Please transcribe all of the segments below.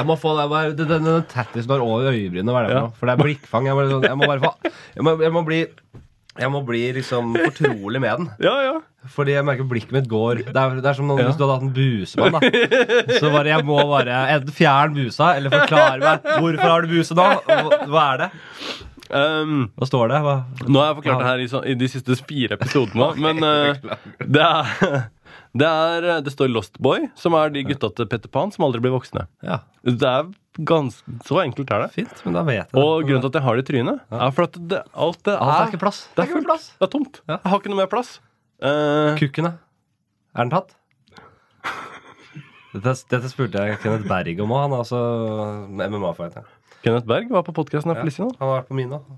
Jeg må få det, det, den, den tattisen har over øyebrynene. Hva er det for Ja. noe? For det er blikkfang. Jeg må, liksom- jeg må bare få jeg må, jeg må bli jeg må bli liksom fortrolig med den. Ja, ja. Fordi jeg merker blikket mitt går Det er, det er som noen, Ja. hvis du hadde hatt en busemann. da Så bare jeg må bare enten fjerne busa eller forklare meg hvorfor har du buse nå. Hva, er det? Um, Hva står det? Hva? nå har jeg forklart det her i, i de siste fire episodene, men uh, det er det, er, det står Lost Boy, som er de gutta til Petter Pan som aldri blir voksne. Ja, Det er ganske, Så enkelt er det. fint, men da vet jeg det. Og grunnen til at jeg har det i trynet, er for at det, alt det Alt er er ikke plass. Det er, fullt. plass. Det er tomt. Ja. Jeg har ikke noe mer plass. Uh, Kukken, da? Er den tatt? Dette, dette spurte jeg Kenneth Berg om òg. Han er altså MMA-fighter. Kenneth Berg var på podkasten her for litt siden. Han har vært på min òg.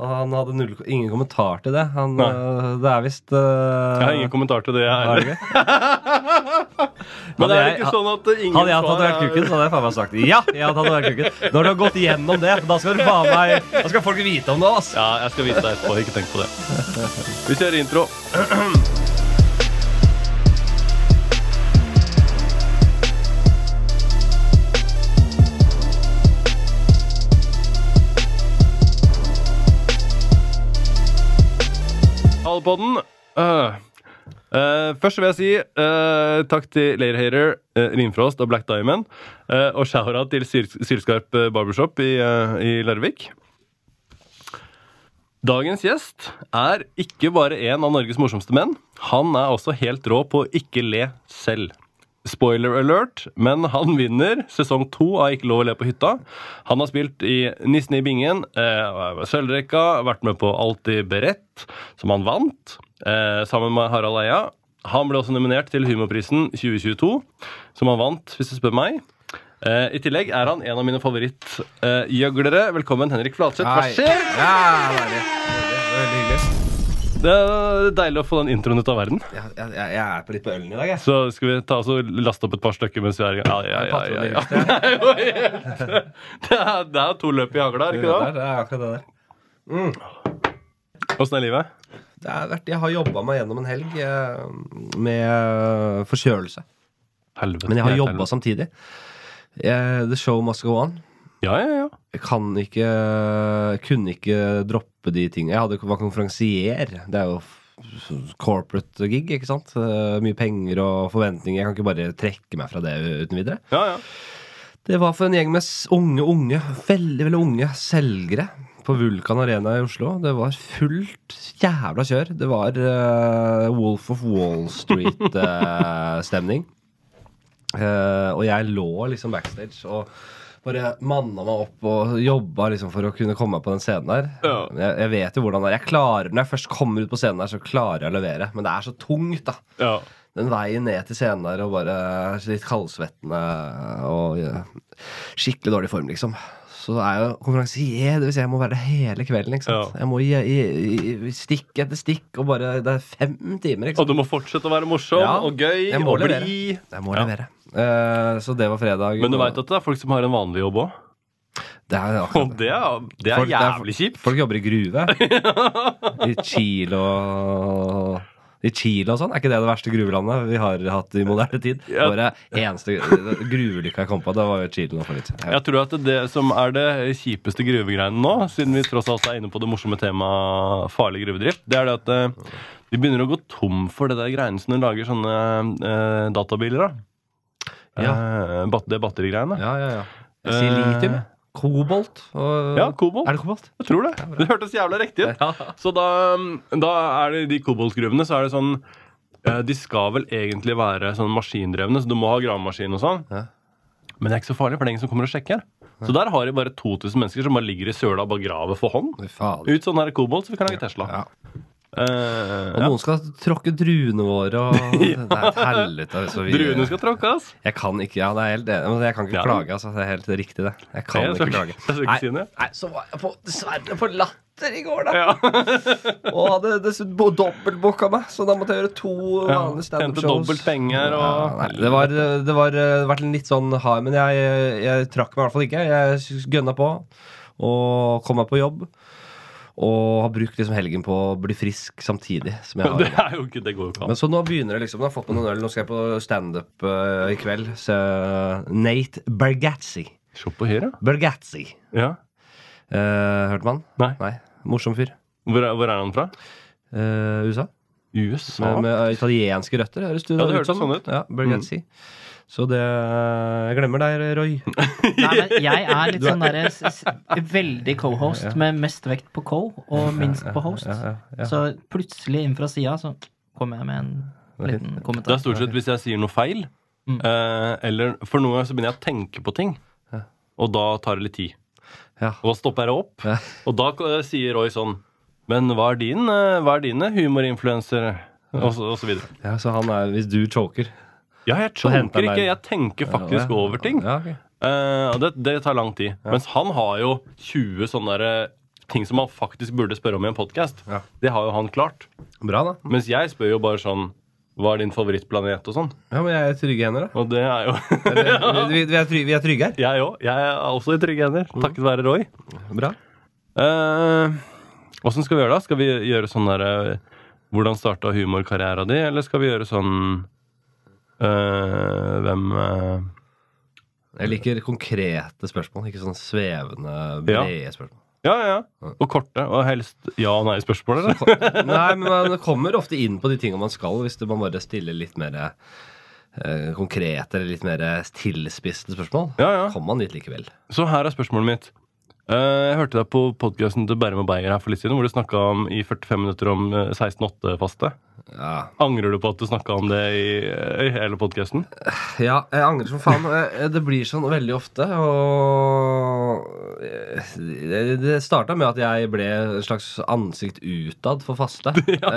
Og han hadde null, ingen kommentar til det. Han, øh, det er visst uh, Jeg har ingen kommentar til det, jeg er heller. Men det er ikke sånn at ingen Hadde jeg tatovert kuken, så hadde jeg faen meg sagt ja. jeg hadde tatovert kukken Når du har gått gjennom det, da skal meg Da skal folk vite om det. ass Ja, jeg skal vise deg etterpå. Ikke tenk på det. Vi kjører intro. Hallepodden. Uh, uh, først vil jeg si uh, takk til Layerhater, uh, Rimfrost og Black Diamond. Og shout-out til Syl Sylskarp Barbershop i, i Larvik. Dagens gjest er ikke bare en av Norges morsomste menn. Han er også helt rå på å ikke le selv. Spoiler alert, men han vinner sesong to av Ikke lov å le på hytta. Han har spilt i Nissen i bingen, eh, Sølvrekka, vært med på Alltid beredt, som han vant, eh, sammen med Harald Eia. Han ble også nominert til Humorprisen 2022, som han vant, hvis du spør meg. Eh, I tillegg er han en av mine favorittgjøglere. Velkommen, Henrik Flatseth. Hva skjer? Ja, veldig, Veldig hyggelig. Det er deilig å få den introen ut av verden. Jeg, jeg, jeg er på litt på ølen i dag, jeg. Så skal vi ta oss og laste opp et par stykker mens vi er i gang. Ja, ja, ja, ja, ja. Det, er, det er to løp i hagla, er ikke det? det er akkurat det der. Åssen er livet? Det er vært, jeg har jobba meg gjennom en helg eh, med forkjølelse. Helvete. Men jeg har jobba samtidig. The show must go on. Ja, ja, ja. Jeg kan ikke Kunne ikke droppe de tingene. Jeg hadde, var konferansier. Det er jo corporate gig, ikke sant? Eh, Mye penger og forventninger. Jeg kan ikke bare trekke meg fra det uten videre. ja, ja. Det var for en gjeng med unge, unge, veldig veldig unge selgere på Vulkan Arena i Oslo. Det var fullt jævla kjør. Det var uh, Wolf of Wall Street-stemning. og jeg lå liksom backstage og bare manna meg opp og jobba liksom for å kunne komme meg på den scenen der. Ja. Jeg, jeg vet jo hvordan det er. Jeg klarer, Når jeg først kommer ut på scenen der, så klarer jeg å levere. Men det er så tungt, da ja. den veien ned til scenen der og bare litt kaldsvettende og ja, skikkelig dårlig form, liksom. Så er jeg jo konferansier, det vil si jeg må være der hele kvelden. ikke sant? Ja. Jeg må gi, stikk etter stikk, og bare Det er fem timer, ikke Og du må fortsette å være morsom Ja, og gøy og levere. bli. Jeg må Ja. levere. Uh, så det var fredag. Men du veit at det er folk som har en vanlig jobb òg? det er, akkurat det er, det er Folk- det jævlig kjipt. Folk jobber i gruve. I Chile og I Chile og sånn. Er ikke det det verste gruvelandet vi har hatt i moderne tid? Ja. Bare eneste gruvelykka jeg kom på, det var jo Chile nå for litt siden. Jeg tror at det som er det kjipeste gruvegreiene nå, siden vi tross alt er inne på det morsomme temaet farlig gruvedrift, det er det at eh, de begynner å gå tom for det der greiene som de lager sånne eh, databiler av. Eh, bat det batterigreiene. Ja, ja, ja. Jeg sier litium, jeg. Kobolt. Og, Ja, kobolt. Er det kobolt? Jeg tror det. Det hørtes jævla riktig ut. Ja. Så da, da er det de koboltgruvene, så er det sånn eh, De skal vel egentlig være sånn maskindrevne, så du må ha gravemaskin og sånn. Ja. Men det er ikke så farlig, for det er ingen som kommer og sjekker. Så der har de bare 2000 mennesker som bare ligger i søla og bare graver for hånd. Ut sånn her kobolt, så vi kan lage Tesla. Ja. Eh, Og ja. noen skal tråkke druene våre, og det er et helvete. Altså, vi, Druene skal tråkkes. Jeg kan ikke, ja, det er helt jeg kan ikke Ja. klage. Altså, det er helt riktig, det. Jeg kan Jeg ikke skal, klage. skal ikke si nei, så var jeg på, dessverre på Latter i går, da. Ja. Og hadde dessuten bo- dobbeltbooka meg, så da måtte jeg gjøre to vanlige standup-shows. Ja, nei, det var, det var vært litt sånn hard, men jeg, jeg trakk meg i hvert fall ikke. Jeg gønna på og kom meg på jobb. Og har brukt liksom helgen på å bli frisk samtidig. Som jeg Det har. er jo ikke Det går jo ikke an. Men så nå begynner det liksom. Nå har jeg fått meg noen øl. Nå skal jeg på standup uh, i kveld. Så Nate Bergazzi. Se på her, ja. Bergazzi. ja. Uh, hørte man? Nei. Nei. Morsom fyr. Hvor, er, hvor er han fra? Uh, USA. USA? Med, med italienske røtter, høres det det ut som. sånn ut. Ja, Bergazzi. Så det Jeg glemmer deg, Roy. Nei, men jeg er litt sånn derre s- veldig co-host, med mest vekt på co og minst på host. Ja, ja, ja. Så plutselig inn fra sida så kommer jeg med en liten kommentar. Det er stort sett hvis jeg sier noe feil, Mm. eh, eller For noen ganger så begynner jeg å tenke på ting, og da tar det litt tid. Ja. Og da stopper jeg opp, og da eh, sier Roy sånn Men hva er, din, eh, hva er dine humorinfluenser? Og og så videre. ja, så han er Hvis du choker Ja, jeg Så choker ikke. Jeg tenker faktisk over ting. Ja, ok. Eh, og det, det tar lang tid. Mens han har jo 20 sånne der, eh, ting som han faktisk burde spørre om i en podkast. Det har jo han klart. Bra. Mens jeg spør jo bare sånn Hva er din favorittplanet? og sånn. Ja, Men jeg er trygge hender, da. Og det er jo vi, vi, er trygge, vi er trygge her. Jeg òg. Jeg er også i trygge hender. Takket være Roy. Bra. Åssen skal vi gjøre det? Skal vi gjøre sånn der eh, Hvordan starta humorkarriera di, eller skal vi gjøre sånn eh, Hvem uh, Jeg liker konkrete spørsmål, ikke sånn svevende, Ja. brede spørsmål. Ja, ja. Og korte. Og helst ja- og nei-spørsmål, eller? Nei, men man kommer ofte inn på de tingene man skal, hvis man bare stiller litt mer uh, konkrete eller litt mer tilspiste spørsmål. Ja, ja. Kommer man dit likevel. Så her er spørsmålet mitt. Eh, jeg hørte deg på podkasten til Bærum og Beyer her for litt siden, hvor du snakka om i 45 minutter om eh, 16-8-faste. Ja. Angrer du på at du snakka om det i, eh, i hele podkasten? ja, jeg angrer som faen. Eh, Det blir sånn veldig ofte, og eh, det- starta med at jeg ble en slags ansikt utad for faste ja.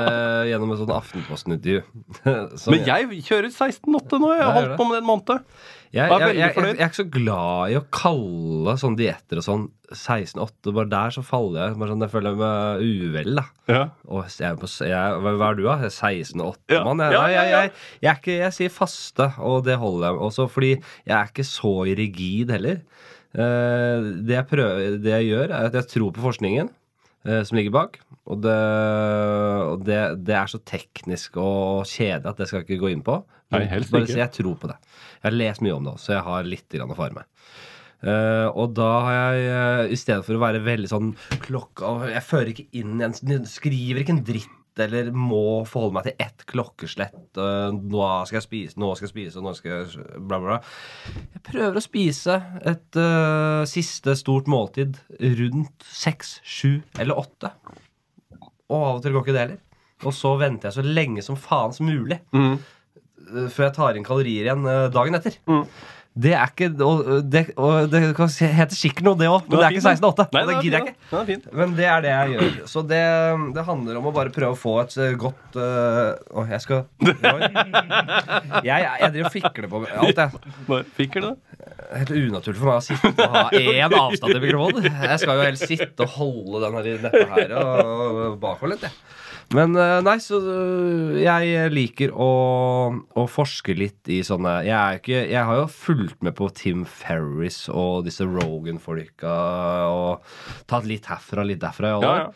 gjennom et sånt Aftenposten-intervju. Men jeg kjører 16-8 nå. Jeg har holdt på med det en måned. Jeg, Jeg jeg, jeg, jeg, er ikke så glad i å kalle sånne dietter og sånn 16-8. Bare der så faller jeg. Bare sånn, jeg føler meg uvel, da. Ja. Og jeg hva hva er du, da? Er 16-8, Ja. mann. Jeg, er ikke, jeg sier faste, og det holder jeg også fordi jeg er ikke så rigid heller. Uh, det, jeg prøver, det jeg gjør, er at jeg tror på forskningen som ligger bak. Og, det, og det, det er så teknisk og kjedelig at det skal jeg ikke gå inn på. Nei, helst Bare si jeg tror på det. Jeg har lest mye om det også, så jeg har litt grann å fare med. Uh, og da har jeg, uh, i stedet for å være veldig sånn klokka Jeg fører ikke inn en Skriver ikke en dritt eller må forholde meg til ett klokkeslett. eh, nå skal jeg spise, nå skal jeg spise, nå skal jeg bla, bla. Jeg prøver å spise et uh, siste stort måltid rundt seks, sju eller åtte. Og av og til går ikke det heller. Og så venter jeg så lenge som faen som mulig Mm. eh, før jeg tar inn kalorier igjen dagen etter. Mm. Det er ikke Og det, og det heter sikkert noe, det òg, men det er ikke 16,8. Og det gidder jeg ikke. Men det er det jeg gjør. Så det, det handler om å bare prøve å få et eh, godt Å, Å, jeg skal. Jeg, jeg driver og fikler på alt, jeg. Fikler, du? Helt unaturlig for meg å sitte og ha én avstand til mikrofonen. Jeg skal jo helst sitte og holde den her i dette her og bakover litt, jeg. Men eh, nei, så øh, jeg liker å, å forske litt i sånne jeg, ikke, jeg har jo fulgt med på Tim Ferris og disse Rogan-folka og tatt litt herfra, litt derfra. Ja, ja.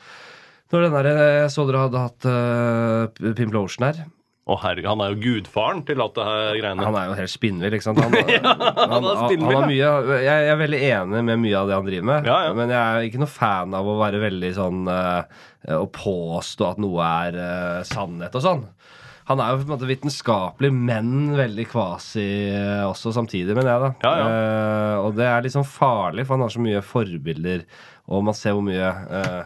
Når den der, jeg så dere hadde hatt uh, Pimplotion her. Å herregud, han er jo gudfaren til alt det her greiene. Han er jo helt spinnvill, ikke sant? Han, han, han, han, har mye, jeg, er veldig enig med mye av det han driver med, Ja, ja. men jeg er ikke noe fan av å være veldig sånn eh, Å påstå at noe er uh, sannhet og sånn. Han er jo på en måte vitenskapelig, men veldig kvasi eh, også samtidig, mener jeg. da Ja, ja. Eh, Og det er litt sånn farlig, for han har så mye forbilder, og man ser hvor mye eh,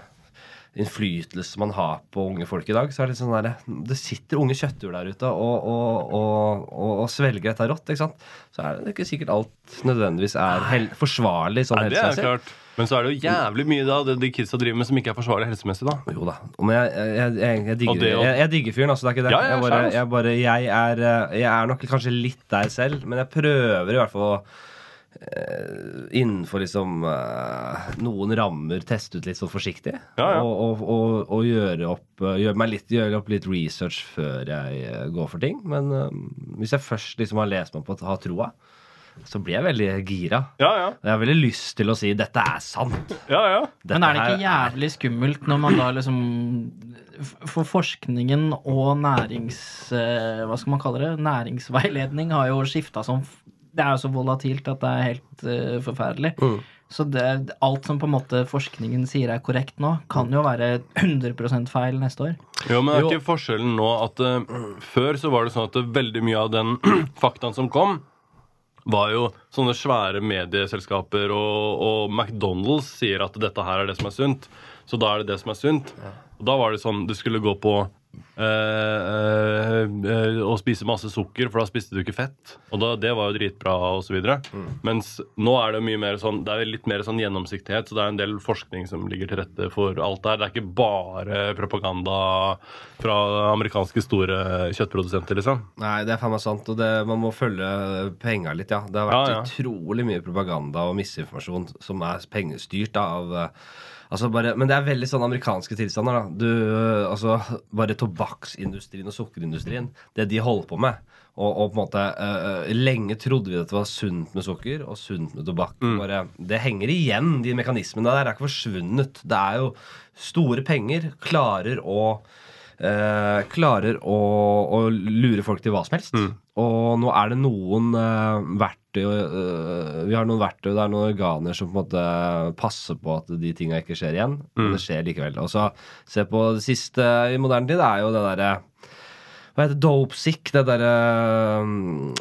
innflytelse man har på unge folk i dag, så er det sånn der, det sitter unge kjøttur der ute og, og, og, og, svelger dette rått. ikke sant? Så er det ikke sikkert alt nødvendigvis er hel forsvarlig sånn Nei, helsemessig. Men så er det jo jævlig mye da, det de kidsa driver med som ikke er forsvarlig helsemessig. da. Jo da. Men jeg, jeg, jeg, jeg, digger, det digger fyren, altså. Det er ikke det. Ja, ja, bare, bare, er, eh, jeg er nok kanskje litt der selv, men jeg prøver i hvert fall å innenfor liksom eh, noen rammer teste ut litt sånn forsiktig. Ja, ja. Og, og, og, og gjøre, opp, eh, gjøre, meg litt, gjøre opp litt research før jeg eh, går for ting. Men eh, hvis jeg først liksom har lest meg på å ha troa, så blir jeg veldig gira. Ja, ja. Jeg har veldig lyst til å si 'dette er sant'. ja, ja. Dette Men er det ikke jævlig skummelt når man da liksom For forskningen og nærings... eh, Hva skal man kalle det? Næringsveiledning har jo skifta som det er jo så volatilt at det er helt uh, forferdelig. Så det, alt som på en måte forskningen sier er korrekt nå, kan jo være 100% feil neste år. Jo, men er Jo. ikke forskjellen nå at uh, før så var det sånn at det, veldig mye av den faktaen som kom, var jo sånne svære medieselskaper, og, og McDonald's sier at dette her er det som er sunt. Så da er det det som er sunt. Og da var det sånn du skulle gå på uh, eh, og spise masse sukker, for da spiste du ikke fett. Og da, det var jo dritbra, så videre. Mens nå er det mye mer sånn Det er litt mer sånn gjennomsiktighet, så det er en del forskning som ligger til rette for alt der. Det er ikke bare propaganda fra amerikanske store kjøttprodusenter, liksom. Nei, det er faen meg sant. Og det, man må følge penga litt, ja. Det har vært Ja, ja. utrolig mye propaganda og misinformasjon som er pengestyrt av eh, Altså bare, men det er veldig sånn amerikanske tilstander. da. Du, eh, altså, bare tobakksindustrien og sukkerindustrien, det de holder på med. Og, og på en måte uh, Lenge trodde vi at det var sunt med sukker og sunt med tobakk. Bare, det henger igjen, de mekanismene der. er ikke forsvunnet. Det er jo store penger. Klarer å eh, klarer å, å lure folk til hva som helst. Og nå er det noen eh, verktøy eh, Vi har noen verktøy, det er noen organer som på en måte passer på at de tinga ikke skjer igjen. Men det skjer likevel. Og så se på det siste i moderne tid, det er jo det derre hva heter Dopesick, det derre um,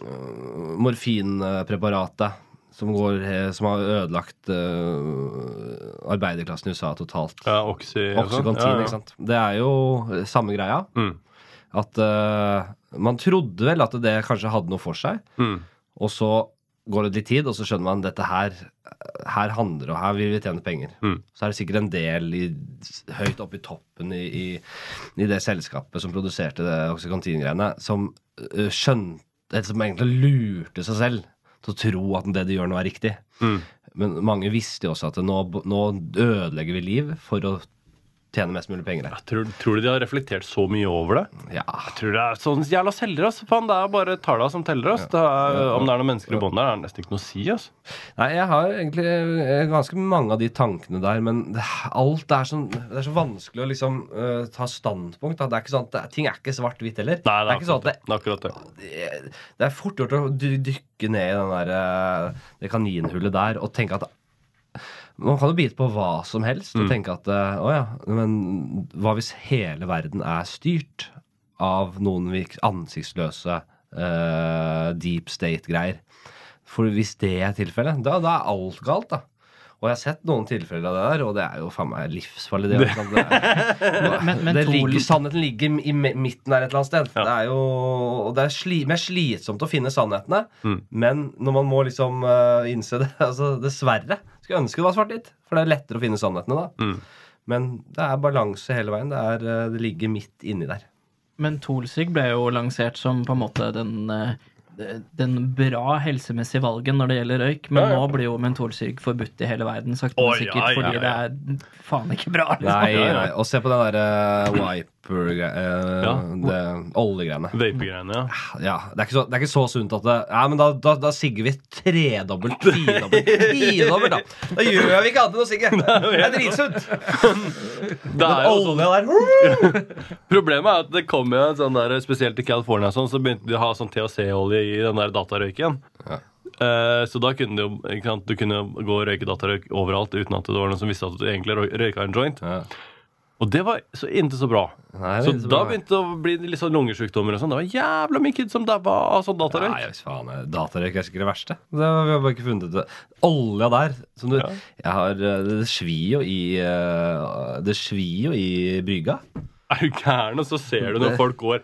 morfinpreparatet som, går, som har ødelagt uh, arbeiderklassen i USA totalt. Ja, Oxy sånn. Oxycontin, Ja, ja. ikke sant. Det er jo samme greia. Mm. At uh, man trodde vel at det kanskje hadde noe for seg, Mm. og så går det litt tid, og så skjønner man dette her her handler og her vil vi tjene penger. Mm. Så er det sikkert en del i, høyt oppe i toppen i, i, i det selskapet som produserte det Oxycontin-greiene, som uh, skjønte Som egentlig lurte seg selv til å tro at det de gjør nå, er riktig. Mm. Men mange visste jo også at nå, nå ødelegger vi liv for å tjene mest mulig penger her. Tror, tror du de har reflektert så mye over det? Ja, Jeg tror det er sånn jævla selger, ass. Faen, det er bare talla som teller, ass. Det er, om det er noen mennesker i bånn der, er det nesten ikke noe å si, ass. Nei, jeg har egentlig eh, ganske mange av de tankene der, men det, alt er, sånn, det er så vanskelig å liksom uh, ta standpunkt. Da. Det er ikke sånn at det, ting er ikke svart-hvitt heller. Nei, det er ikke sånn at det, det er akkurat det. det, det er fort gjort å dykke ned i den der, eh, det kaninhullet der og tenke at man kan jo bite på hva som helst og tenke at eh, å ja, men hva hvis hele verden er styrt av noen ansiktsløse uh, deep state-greier? For hvis det er tilfellet, da, da er alt galt, da. Og jeg har sett noen tilfeller av det der, og det er jo faen meg livsfarlig. Det, ikke det, er, Men, men det ligger, sannheten ligger i midten der et eller annet sted. Ja. Det er jo og det er sli, mer slitsomt å finne sannhetene, Mm. men når man må liksom uh, innse det altså Dessverre. Skulle ønske det var svart-hvitt, for det er lettere å finne sannhetene da. Mm. Men det er balanse hele veien. Det, er, eh, det ligger midt inni der. Men Tolsig ble jo lansert som på en måte den, eh, den bra helsemessige valgen når det gjelder røyk, men Ja, ja. nå blir jo mentolsyrk forbudt i hele verden, sakte, men Oi, sikkert, ja, ja, fordi det er faen ikke bra. Liksom. Nei, nei. Og se på den derre wiper uh, Ja. Det oljegreiene. Vapegreiene, ja. Ja, det er, ikke så, det er ikke så sunt at det Ja, men da, da, da sigger vi tredobbelt, tidobbelt, da. Da gjør vi ikke annet enn å sigge. Det er dritsunt. Det Den olja der problemet er at det kom jo en sånn der, spesielt i California, sånn, så begynte de å ha sånn THC-olje i den der datarøyken. Ja. Uh, så da kunne du, sant, du kunne gå og røyke datarøyk overalt uten at det var noen som visste at du egentlig røy- røyka en joint. ja. Og det var så ikke så bra. Nei, Så så da bra. begynte det å bli litt sånn lungesykdommer og sånn. Det var jævla mye kids som daua av sånn datarøyk. Nei, faen, eh, Datarøyk er sikkert det verste. Det, har vi har bare ikke funnet ut det. Olja der som du, Ja. jeg har, eh, Det svir jo i Det svir jo i brygga. Er du gæren? Og så ser du når folk går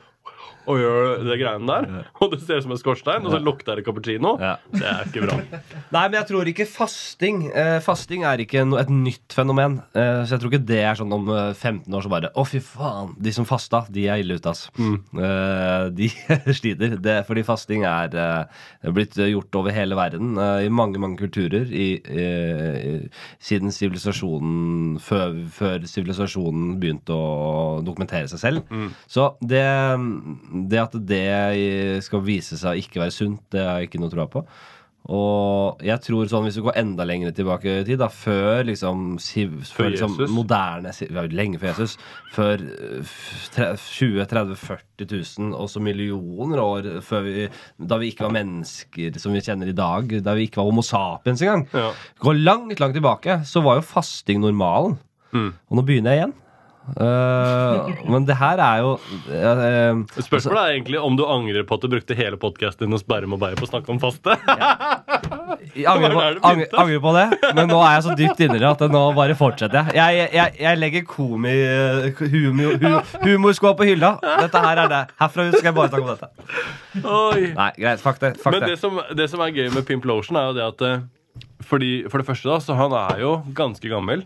og gjør det greiene der, og det ser ut som en skorstein, og så lukter det cappuccino. Ja. Det er ikke bra. Nei, men jeg tror ikke fasting eh, Fasting er ikke no, et nytt fenomen. Eh, så jeg tror ikke det er sånn om eh, 15 år så bare Å, fy faen, de som fasta, de er ille ute, ass. Eh, de sliter. Det, fordi fasting er eh, blitt gjort over hele verden, eh, i mange, mange kulturer, i, eh, siden sivilisasjonen Før før sivilisasjonen begynte å dokumentere seg selv. Så det, det at det skal vise seg å ikke være sunt, det har jeg ikke noe tro på. Og jeg tror sånn, hvis du går enda lenger tilbake i tid, da, før liksom, siv- før liksom moderne Lenge før Jesus. Før eh, f- tre- 20 30 40 000, og så millioner år før vi Da vi ikke var mennesker som vi kjenner i dag. Da vi ikke var Homo sapiens engang. Ja. Går langt, langt tilbake, så var jo fasting normalen. Mm. Og nå begynner jeg igjen. Eh, men det her er jo uh, uh, Spørsmålet er egentlig om du angrer på at du brukte hele podkasten din hos Bærum og Beyer på å snakke om faste. Jeg angrer på, angrer, angrer på det, men nå er jeg så dypt inni det at nå bare fortsetter jeg. Jeg, jeg, jeg legger komi, humor, humorskoa på hylla. Dette her er det. Herfra ut skal jeg bare snakke om dette. Oi. Nei, greit. Fuck det. Fuck Men det. det som, det som er gøy med Pimp Lotion, er jo det at fordi, For det første, da, så han er jo ganske gammel.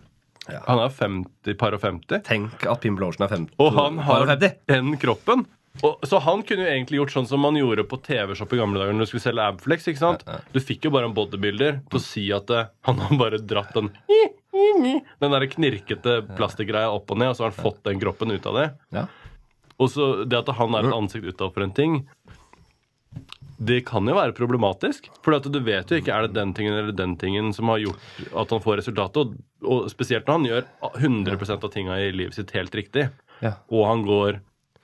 Ja. Han er 50, par og 50. Tenk at Pim Blåsen er 50. Og han har 50. den kroppen. Og, så han kunne jo egentlig gjort sånn som man gjorde på TV-shop i gamle dager når du skulle selge Abflex. ikke sant? Ja, ja. Du fikk jo bare en bodybuilder til å si at eh, han har bare dratt den Den der knirkete plastikkgreia opp og ned, og så har han fått den kroppen ut av det. Ja. Og så det at han er et ansikt utad for en ting det kan jo være problematisk. For du vet jo ikke er det den tingen eller den tingen som har gjort at han får resultatet. Og, og spesielt når han gjør 100% av tinga i livet sitt helt riktig. Ja. Og han går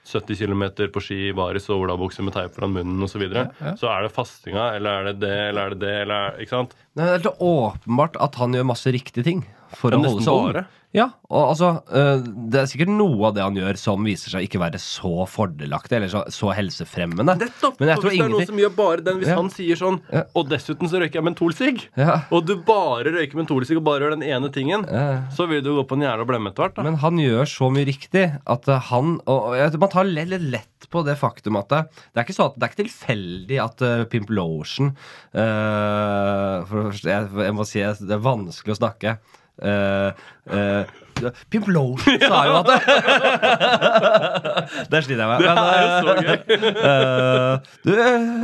70 km på ski i baris og olabukse med teip foran munnen osv. Så, videre. Ja, ja. så er det fastinga, eller er det det, eller er det det, eller er, Ikke sant? Det er helt åpenbart at han gjør masse riktige ting for Ja, å holde seg ung. Ja, og altså øh, Det er sikkert noe av det han gjør som viser seg ikke være så fordelaktig eller så, så helsefremmende. Nettopp! Men jeg tror hvis det er noen som gjør bare den, hvis Ja. han sier sånn Ja. Og dessuten så røyker jeg mentolsigg, ja, og du bare røyker mentolsigg og bare gjør den ene tingen, så vil du gå på en jævla blemme etter hvert. Men han gjør så mye riktig at uh, han Og og jeg tror man tar litt, litt lett på det faktum at uh, det er ikke, så at, det er ikke tilfeldig at uh, Pimp Lotion uh, For det første, jeg, jeg må si det er vanskelig å snakke. Uh, uh, Pimp Lotion sa jo at Der sliter jeg med. Det er jo så gøy. uh, du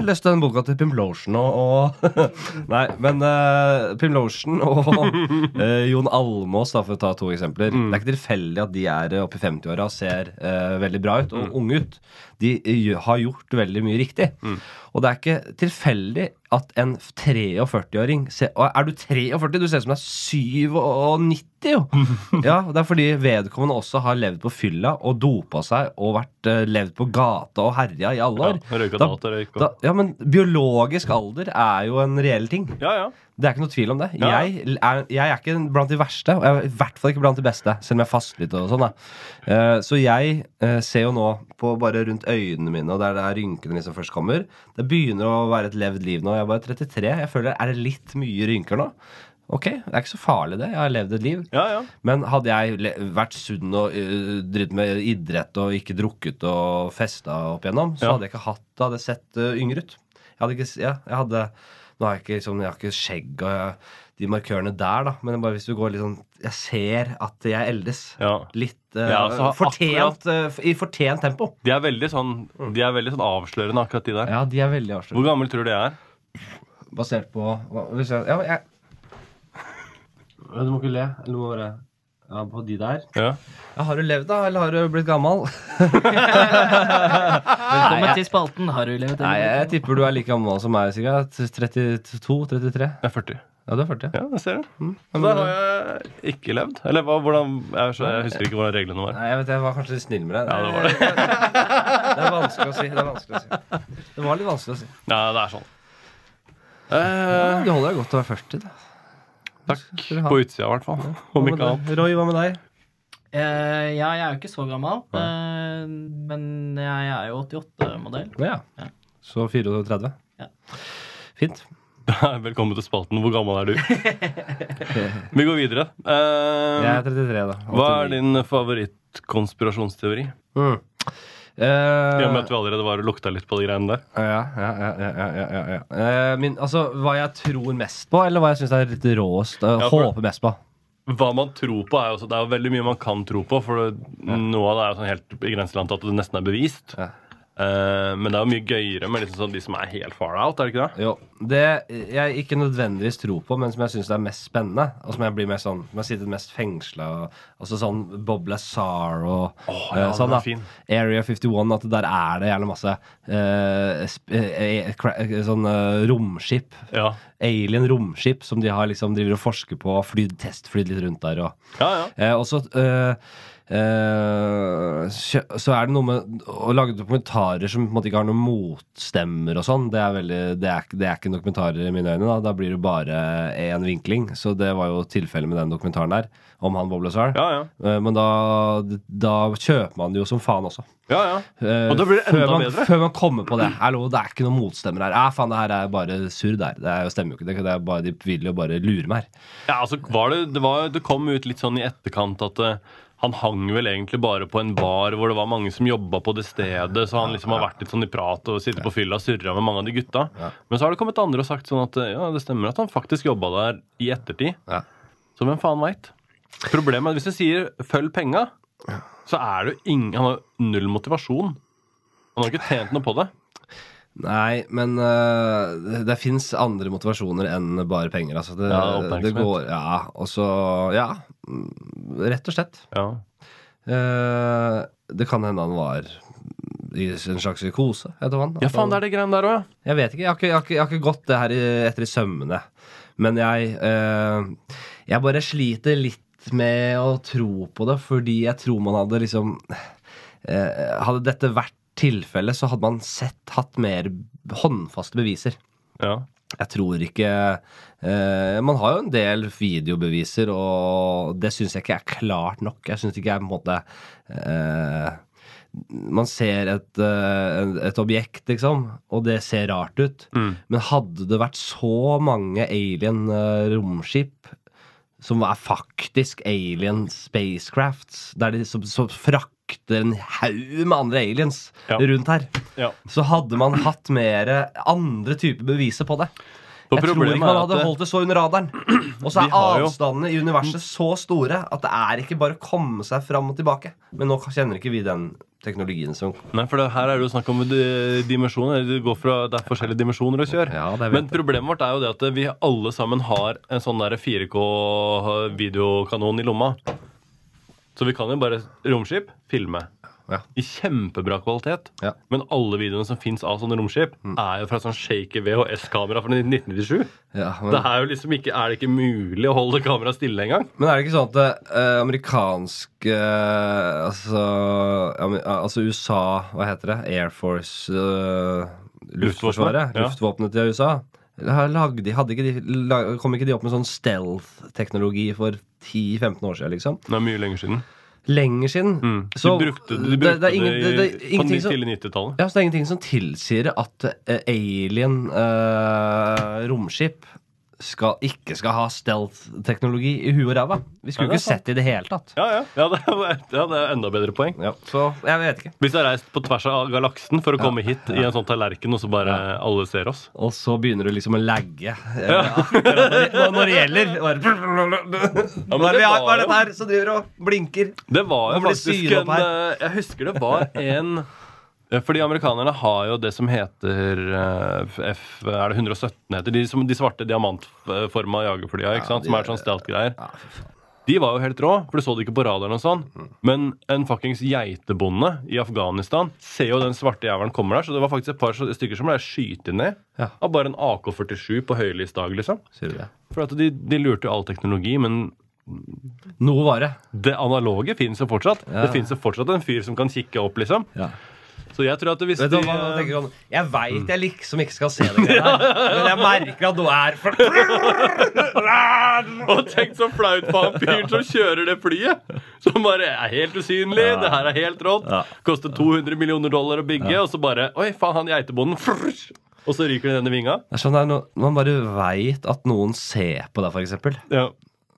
leste den boka til Pimp Lotion og, og Nei, men uh, Pimp Lotion og uh, Jon Almås, da, for å ta to eksempler. Det er ikke tilfeldig at de er oppe i 50-åra og ser uh, veldig bra ut og unge ut. De uh, har gjort veldig mye riktig. Og det er ikke tilfeldig at en 43-åring ser og Er du 43? Du ser ut som du er 97, jo! Ja, Det er fordi vedkommende også har levd på fylla og dopa seg og vært, uh, levd på gata og herja i alle år. Ja, røyka Da- Da, ja, men biologisk alder er jo en reell ting. Ja, ja. Det er ikke noe tvil om det. Ja. Jeg, er, jeg er ikke blant de verste, og jeg er i hvert fall ikke blant de beste, selv om jeg faster litt og sånn. Eh, så jeg uh, ser jo nå på bare rundt øynene mine, og der det er rynkene liksom først kommer. Det begynner å være et levd liv nå. Jeg er bare 33. Jeg føler, Er det litt mye rynker nå? Ok, det er ikke så farlig, det. Jeg har levd et liv. ja, ja. Men hadde jeg vært sunn og uh, drevet med idrett og ikke drukket og festa opp igjennom, så hadde jeg ikke hatt det. Hadde jeg sett uh, yngre ut. Jeg hadde ikke Ja, jeg hadde Nå har jeg ikke, liksom, jeg har ikke skjegg og jeg, de markørene der, da. Men bare hvis du går litt sånn Jeg ser at jeg eldes. ja. Litt uh, Ja, altså, fortjent, uh, i fortjent tempo. De er veldig sånn De er veldig sånn avslørende, akkurat de der. Ja, de er veldig avslørende. Hvor gammel tror du de er? Basert på hvis jeg, Ja, jeg Du må ikke le. Eller du må bare Ja, på de der. Ja. Ja, har du levd, da? Eller har du blitt gammel? Velkommen til spalten. Har du levd Nei, jeg tipper du er like gammel som meg, sikkert. 32-33? Jeg er 40. Ja, du er 40. Ja, det ser du. Mm. Så da har jeg ikke levd. Eller hva, hvordan jeg, så, jeg husker ikke hvordan reglene var. Nei, jeg vet jeg var kanskje litt snill med deg. Ja, det var det. det er vanskelig å si. Det er vanskelig å si. Det var litt vanskelig å si. Ja, det er sånn. Ja, det holder deg godt å være 40, da. Takk. På utsida, i hvert fall. Om ikke annet. Roy, hva med deg? Uh, ja, jeg er jo ikke så gammel, uh, men jeg er jo 88-modell. Ja. Ja. Så 34? Ja. Fint. Velkommen til spalten. Hvor gammel er du? Vi går videre. Uh, Jeg er 33, da. hva er din favorittkonspirasjonsteori? Mm. I og med at vi allerede var og lukta litt på de greiene der. ja, ja, ja, ja, ja, ja, ja, ja. Eh, min, altså, hva jeg tror mest på, eller hva jeg syns er litt råest? Uh, Ja, for- Håper mest på. Hva man tror på, er jo også, det er jo veldig mye man kan tro på. For noe av det er jo sånn helt i grenseland til at det nesten er bevist. Eh, men det er jo mye gøyere med liksom sånn de som er helt far out, er det ikke det? Jo, Det jeg ikke nødvendigvis tror på, men som jeg syns er mest spennende, og som jeg blir mest sånn Som jeg sitter mest fengsla Altså sånn Bob Lazar og oh, eh, ja, sånn er da. Area 51, at der er det gjerne masse uh, eh, eh, sånn eh, romskip. Ja. Alien romskip som de har liksom driver og forsker på, flydd, testflydd litt rundt der. og Ja, ja. Eh, og så eh, så er det noe med å lage dokumentarer som på en måte ikke har noen motstemmer og sånn. Det det, det er ikke dokumentarer i mine øyne. Da Da blir det bare én vinkling. Så det var jo tilfellet med den dokumentaren der om han Bob Lazar. Ja, ja. Eh, men da, da kjøper man det jo som faen også. ja, ja. Eh, Og da blir det før enda man, bedre. Før man kommer på det. Hallo, det er ikke noen motstemmer her. Ja, faen, det her er bare surr der. Det er jo- stemmer jo ikke. Det, er bare, de vil jo bare lure meg her. Ja, altså var det, det, var, det kom ut litt sånn i etterkant at han hang vel egentlig bare på en bar hvor det var mange som jobba på det stedet, så han liksom har vært litt sånn i prat og sittet på fylla og surra med mange av de gutta. Men så har det kommet andre og sagt sånn at ja, det stemmer at han faktisk jobba der i ettertid. Så hvem faen veit? Problemet er at hvis du sier 'følg penga', så er det jo ingen Han har null motivasjon. Han har ikke tjent noe på det. Nei, men uh, det, det fins andre motivasjoner enn bare penger. Altså. Det, Ja, oppmerksomhet. går Ja, og så Ja. mm, Rett og slett. Ja. Uh, det kan hende han var i en slags psykose. Vet han. ja, faen, det er det greiene der òg, ja. Jeg vet ikke. Jeg har ikke, jeg har ikke, jeg har ikke gått det her i, etter i sømmene. Men jeg uh, Jeg bare sliter litt med å tro på det, fordi jeg tror man hadde liksom Hadde dette vært tilfellet, så hadde man sett hatt mer håndfaste beviser. ja. Jeg tror ikke eh, Man har jo en del videobeviser, og det syns jeg ikke er klart nok. Jeg syns ikke jeg på en måte eh, Man ser et, eh, et objekt, liksom, og det ser rart ut. Mm. Men hadde det vært så mange alien eh, romskip som er faktisk alien spacecrafts, der de som, som frakter en haug med andre aliens Ja. rundt her, ja. så hadde man hatt mer andre typer beviser på det. Jeg tror ikke man hadde holdt det så under radaren. Og så er avstandene i universet så store at det er ikke bare å komme seg fram og tilbake. Men nå kjenner ikke vi den teknologien som Nei, for det, her er det jo snakk om dimensjoner. Det, går fra, det er forskjellige dimensjoner å kjøre. Ja, Men problemet vårt er jo det at vi alle sammen har en sånn der 4K-videokanon i lomma. Så vi kan jo bare Romskip filme. Ja. I kjempebra kvalitet. Ja. Men alle videoene som fins av sånne romskip, er jo fra sånn shaky VHS-kamera fra 1997. ja, men, Det er jo liksom ikke, er det ikke mulig å holde kameraet stille engang? men er det ikke sånn at eh, amerikansk eh, altså, altså USA Hva heter det? Air Force uh, Luftforsvaret? Luftvåpenet til USA. Har lagd de, hadde ikke de, kom ikke de opp med sånn stealth-teknologi for 10-15 år siden, liksom? Det er mye lenger siden. Lenger siden. Mm. Så de brukte, de det- brukte det det, ingen- det, det- på tidlig 90-tallet. Ja, så det er ingenting som tilsier at uh, alien uh, romskip skal, ikke skal ha stealth-teknologi i huet og ræva. Vi skulle Ja, ikke sett det i det hele tatt. Ja, ja. ja, det er, ja, det er enda bedre poeng. Ja, så jeg vet ikke. Hvis du har reist på tvers av galaksen for å komme hit i en sånn tallerken, og så bare alle ser oss. Og så begynner du liksom å lagge når, det- når det gjelder. Bare, hva, er det er her som driver og blinker? Det var jo faktisk en eh, Jeg husker det var en fordi amerikanerne har jo det som heter eh, F Er det 117 heter? De, som, de svarte diamantforma jagerflya, ikke sant? som er- sånn stealth-greier. De var jo helt rå, for du så det ikke på radaren og sånn. Men en fuckings geitebonde i Afghanistan ser jo den svarte jævelen kommer der, så det var faktisk et par stykker som ble skutt ned av bare en AK-47 på høylys dag, liksom. For at de, de lurte jo all teknologi, men Noe var det. det analoge fins jo fortsatt. Ja. Det fins jo fortsatt en fyr som kan kikke opp, liksom. Ja. Så jeg tror at hvis du de hva jeg tenker sånn Jeg veit jeg liksom ikke skal se det greia her, men jeg merker at du er for Og tenk så flaut for han fyren som kjører det flyet! Som bare er helt usynlig. Det her er helt rått. Ja. Koster 200 millioner dollar å bygge, og så bare Oi, faen, han geitebonden Og så ryker det denne vinga. Det sånn no, Man bare veit at noen ser på deg, eksempel. Ja,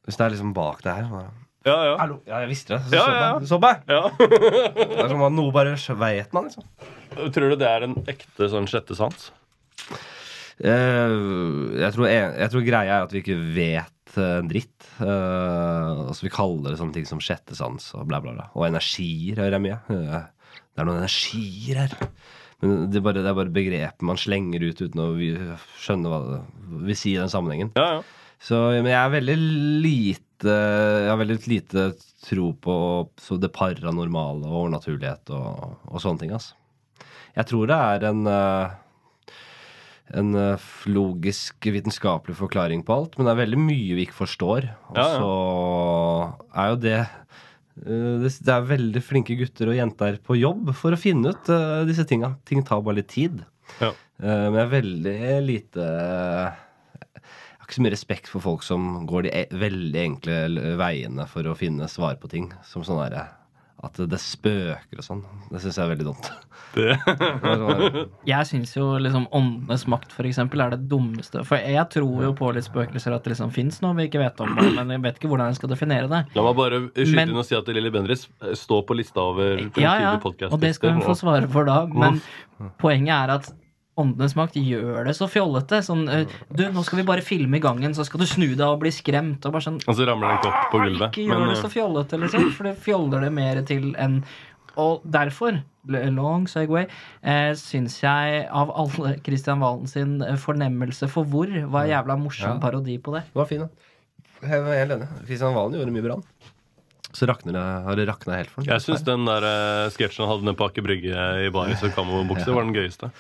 Hvis det er liksom bak det her. Bare, ja. ja. Hallo. Ja, jeg visste det. Så, Ja, ja, så meg. ja. Det er som at noe bare vet man, liksom. Tror du det er en ekte sånn sjette sans? Eh, jeg, tror, jeg, jeg tror greia er at vi ikke vet eh, en dritt. Uh, altså Vi kaller det sånne ting som sjette sans og bla, bla, bla. Og energier hører jeg mye. Uh, det er noen energier her. Men det er, bare, det er bare begrepet man slenger ut uten å skjønne hva det vil si i den sammenhengen. Ja, ja. Så men jeg er veldig lite Jeg har veldig lite tro på så det paranormale og overnaturlighet og, og sånne ting. Altså. Jeg tror det er en eh, en eh, logisk, vitenskapelig forklaring på alt, men det er veldig mye vi ikke forstår. Og Ja, ja. så er jo det eh, det er veldig flinke gutter og jenter på jobb for å finne ut disse tinga. Ting tar bare litt tid. Ja. Men jeg er veldig lite ikke så mye respekt for folk som går de e veldig enkle veiene for å finne svar på ting. Som sånn derre At det spøker og sånn. Det syns jeg er veldig dumt. Jeg syns jo liksom åndenes makt for eksempel, er det dummeste. For jeg tror jo på litt spøkelser, at det liksom fins noe vi ikke vet om, det, men jeg vet ikke hvordan jeg skal definere det. La meg bare skyte Men- inn og si at Lilly Bendriss står på lista over Ja, ja, og det skal hun få svare for da. Men poenget er at åndenes makt gjør det så fjollete. Sånn eh, Du, nå skal vi bare filme i gangen, så skal du snu deg og bli skremt. Og bare sånn Og så ramler det en kopp på gulvet. Ikke gjør Men, det så fjollete, liksom. For det fjoller det mer til enn Og derfor, long segway, eh, syns jeg av alle Christian Valen sin eh, fornemmelse for hvor var en jævla morsom Ja. parodi på det. Det var fin, da. Jeg var helt enig. Kristian Valen gjorde mye bra. Så rakner det, har det rakna helt for eh, ham. jeg syns den der uh, sketsjen han hadde nede på Aker Brygge i baris og kamobukse, var den gøyeste.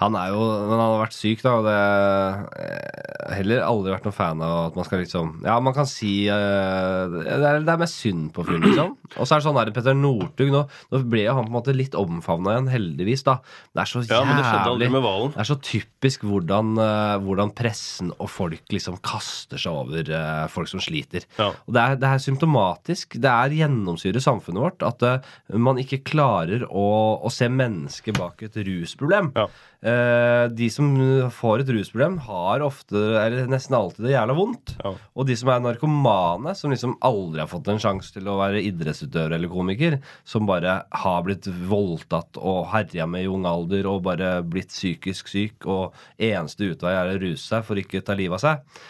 Han er jo Men han har vært syk, da, og det har heller aldri vært noen fan av at man skal liksom Ja, man kan si uh, Det er, det er mest synd på fyren, liksom. Og så er det sånn her Petter Northug nå, nå ble jo han på en måte litt omfavna igjen, heldigvis, da. Det er så Ja, det jævlig det er så typisk hvordan, uh, hvordan pressen og folk liksom kaster seg over uh, folk som sliter. Ja. Og det er, det er symptomatisk. Det er gjennomsyrer samfunnet vårt at eh, man ikke klarer å, å se mennesket bak et rusproblem. Ja. Eh, de som får et rusproblem, har ofte, eller nesten alltid, det jævla vondt. Ja. Og de som er narkomane, som liksom aldri har fått en sjanse til å være idrettsutøver eller komiker, som bare har blitt voldtatt og herja med i ung alder og bare blitt psykisk syk, og eneste utvei er å ruse seg for ikke ta livet av seg.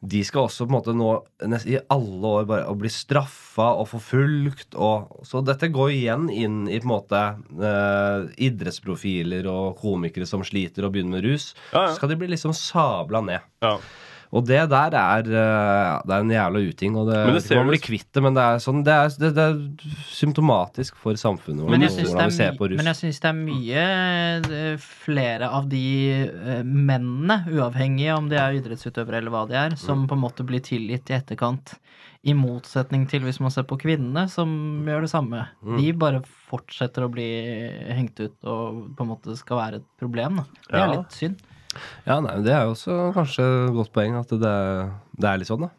De skal også på en måte nå i alle år bare bli straffa og forfulgt. Og, så dette går igjen inn i på en måte eh, idrettsprofiler og komikere som sliter og begynner med rus. Ja, ja. Så skal de bli liksom sabla ned. Ja. Og det der er, eh, det er en jævla uting. Og det, Men det ser man blir kvitt det, men det er, sånn, det, er, det, det er symptomatisk for samfunnet vårt. Men jeg syns det, er på my- rus. men jeg syns det er mye eh, flere av de eh, mennene, uavhengig om de er idrettsutøvere eller hva de er, som Mm. på en måte blir tilgitt i etterkant. I motsetning til hvis man ser på kvinnene, som gjør det samme. Mm. De bare fortsetter å bli hengt ut og på en måte skal være et problem. Da. Det er Ja. litt synd. Ja, nei, Det er jo også kanskje et godt poeng at det, det er litt sånn, da.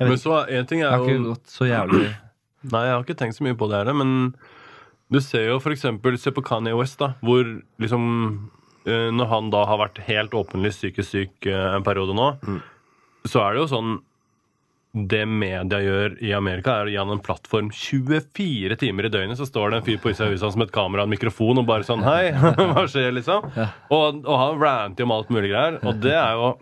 Jeg, Men så en ting jeg er har ikke gått så jævlig Nei, jeg har ikke tenkt så mye på det her, men du ser jo for eksempel Se på Kanye West, da, hvor liksom eh, Når han da har vært helt åpenlyst psykisk syk eh, en periode nå, Mm. så er det jo sånn det media gjør i Amerika, er å gi han en plattform 24 timer i døgnet. Så står det en fyr på Huset Huset med et kamera og en mikrofon og bare sånn Hei, hva skjer, liksom? Og, og han ranter om alt mulig greier. Og det er jo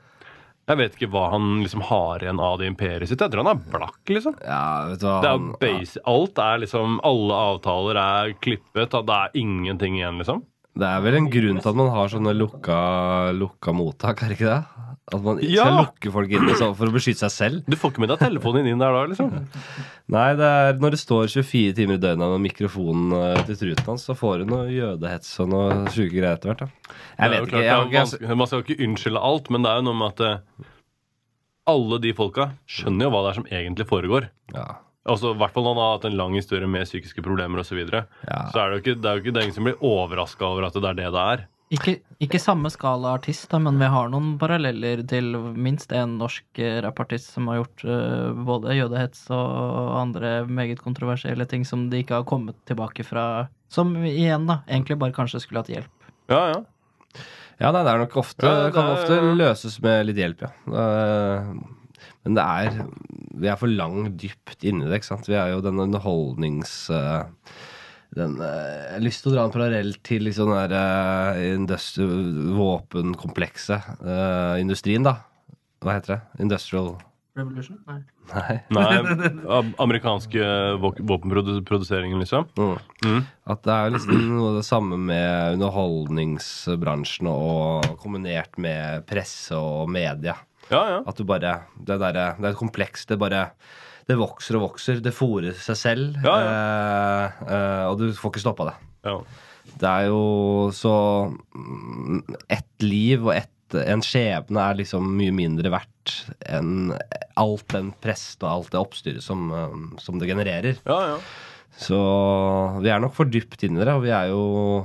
Jeg vet ikke hva han liksom har igjen av det imperiet sitt. Jeg tror han er blakk, liksom. Ja, vet du hva Det er han- alt er liksom Alle avtaler er klippet. Det er ingenting igjen, liksom. Det er vel en grunn til at man har sånne lukka, lukka mottak, er det ikke det? At man ikke Ja. skal lukke folk inne for å beskytte seg selv. Du får ikke med deg telefonen inn der da, liksom. Nei, det er når det står 24 timer i døgnet med mikrofonen eh, til truten hans, så får du noe jødehets og noe sjuke greier etter hvert. da. Jeg vet ikke. Jeg, Jeg, Man skal jo ikke unnskylde alt, men det er jo noe med at eh, alle de folka skjønner jo hva det er som egentlig foregår. ja, Altså, I hvert fall når han har hatt en lang historie med psykiske problemer osv. Så, videre. Ja. så er det jo ikke, det er jo ikke er som blir overraska over at det er det det er. Ikke, ikke samme skala artist, da, men vi har noen paralleller til minst en norsk eh, rappartist som har gjort uh, både jødehets og andre meget kontroversielle ting som de ikke har kommet tilbake fra. Som igjen, da, egentlig bare kanskje skulle hatt hjelp. Ja, ja. ja nei, det er nok ofte Ja, det kan er- ofte løses med litt hjelp, ja. Men det er Vi er for langt dypt inni det, ikke sant. Vi er jo den underholdnings... eh, den, eh, jeg har lyst til å dra en parallell til liksom den der eh, våpenkomplekset. Uh, industrien, da. Hva heter det? Industrial Revolution? Nei. Nei. Nei, amerikanske våpenproduseringen, liksom. Mm. Mm. At det er liksom noe av det samme med underholdningsbransjen og kombinert med presse og media. Ja, ja. At du bare Det, der, det er komplekst. Det bare Det vokser og vokser. Det fòrer seg selv. Ja, Eh, eh, og du får ikke stoppa det. ja. Det er jo så mm, Ett liv og ett, en skjebne er liksom mye mindre verdt enn alt den prest og alt det oppstyret som, eh, som det genererer. ja, ja. Så vi er nok for dypt inni det, og vi er jo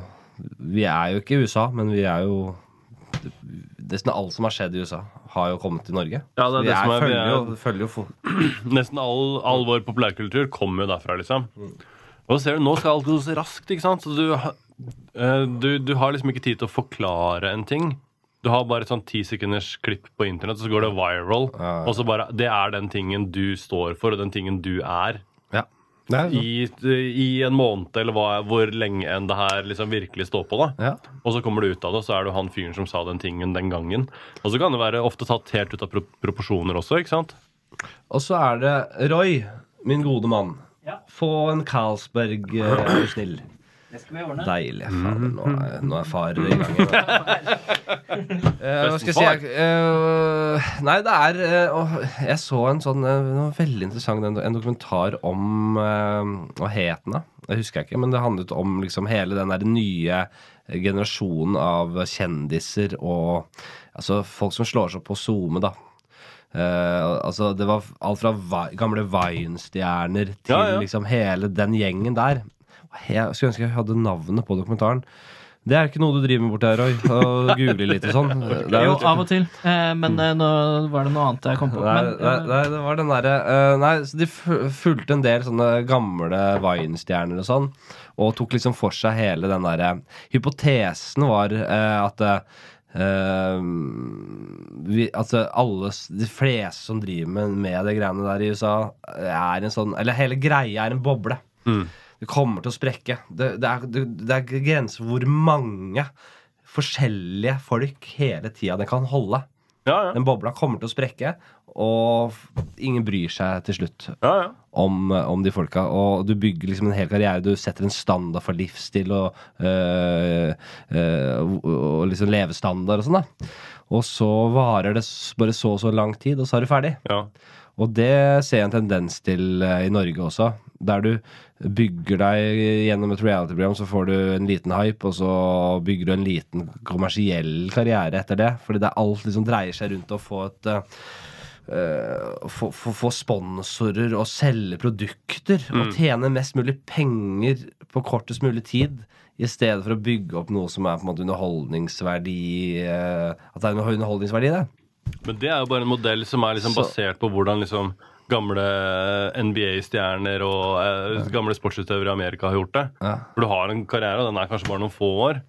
Vi er jo ikke i USA, men vi er jo Nesten alt som har skjedd i USA, har jo kommet til Norge. Ja, det er det som er- følger, er- jo, følger jo for. Nesten all, all vår populærkultur kommer jo derfra, liksom. Mm. Og så ser du, nå skal alt gå så raskt, ikke sant? Så du, eh, du, du har liksom ikke tid til å forklare en ting. Du har bare et sånn ti sekunders klipp på internett, og så går det viral. Og så bare Det er den tingen du står for, og den tingen du er. Ja. Det er jo sånn. I, I en måned, eller hva, hvor lenge enn det her liksom virkelig står på, da. Ja. Og så kommer du ut av det, og så er du han fyren som sa den tingen den gangen. Og så kan det være ofte tatt helt ut av pro proporsjoner også, ikke sant? Og så er det Roy, min gode mann. Ja. Få en Carlsberg, eh, er du snill. Det skal vi ordne. Deilig. Fader, nå, er, nå er far i gang igjen. Eh, hva skal jeg si? uh, eh, nei, det er uh, Jeg så en sånn veldig interessant en, en dokumentar om uh, Hva het den, da? Det husker jeg ikke, men det handlet om liksom hele den der nye generasjonen av kjendiser og altså folk som slår seg opp på SoMe, da. Uh, altså Det var alt fra Vi- gamle Vine-stjerner til Ja, ja. liksom hele den gjengen der. Jeg skulle ønske jeg hadde navnet på dokumentaren. Det er ikke noe du driver med borti her, Roy. Og googler litt og sånn. Det er Jo, jo- av og til. Eh, men mm. nå var det noe annet jeg kom på. Nei, Men, nei, eh, nei, det var den derre uh, Nei, så de fulgte en del sånne gamle Vine-stjerner og sånn, og tok liksom for seg hele den derre Hypotesen var uh, at uh, vi, altså alle, de fleste som driver med, med de greiene der i USA, er en sånn Eller hele greia er en boble. Det kommer til å sprekke. Det, det, er, det, det er grenser for hvor mange forskjellige folk hele tida den kan holde. Ja, ja. Den bobla kommer til å sprekke, og ingen bryr seg til slutt ja, ja. om, om de folka. Og du bygger liksom en hel karriere. Du setter en standard for livsstil og, øh, øh, og- og liksom levestandard og sånn, da. Og så varer det bare så og så lang tid, og så er du ferdig. Og det ser jeg en tendens til eh, i Norge også. Der du bygger deg gjennom et reality-program, så får du en liten hype, og så bygger du en liten kommersiell karriere etter det. Fordi det er alt liksom dreier seg rundt å få et eh, få, få, få sponsorer og selge produkter og tjene mest mulig penger på kortest mulig tid. I stedet for å bygge opp noe som er på en måte underholdningsverdi Uh, At det er underholdningsverdi det. Men det er jo bare en modell som er liksom basert på hvordan liksom gamle NBA-stjerner og eh, gamle sportsutøvere i Amerika har gjort det. Ja. For du har en karriere, og den er kanskje bare noen få år.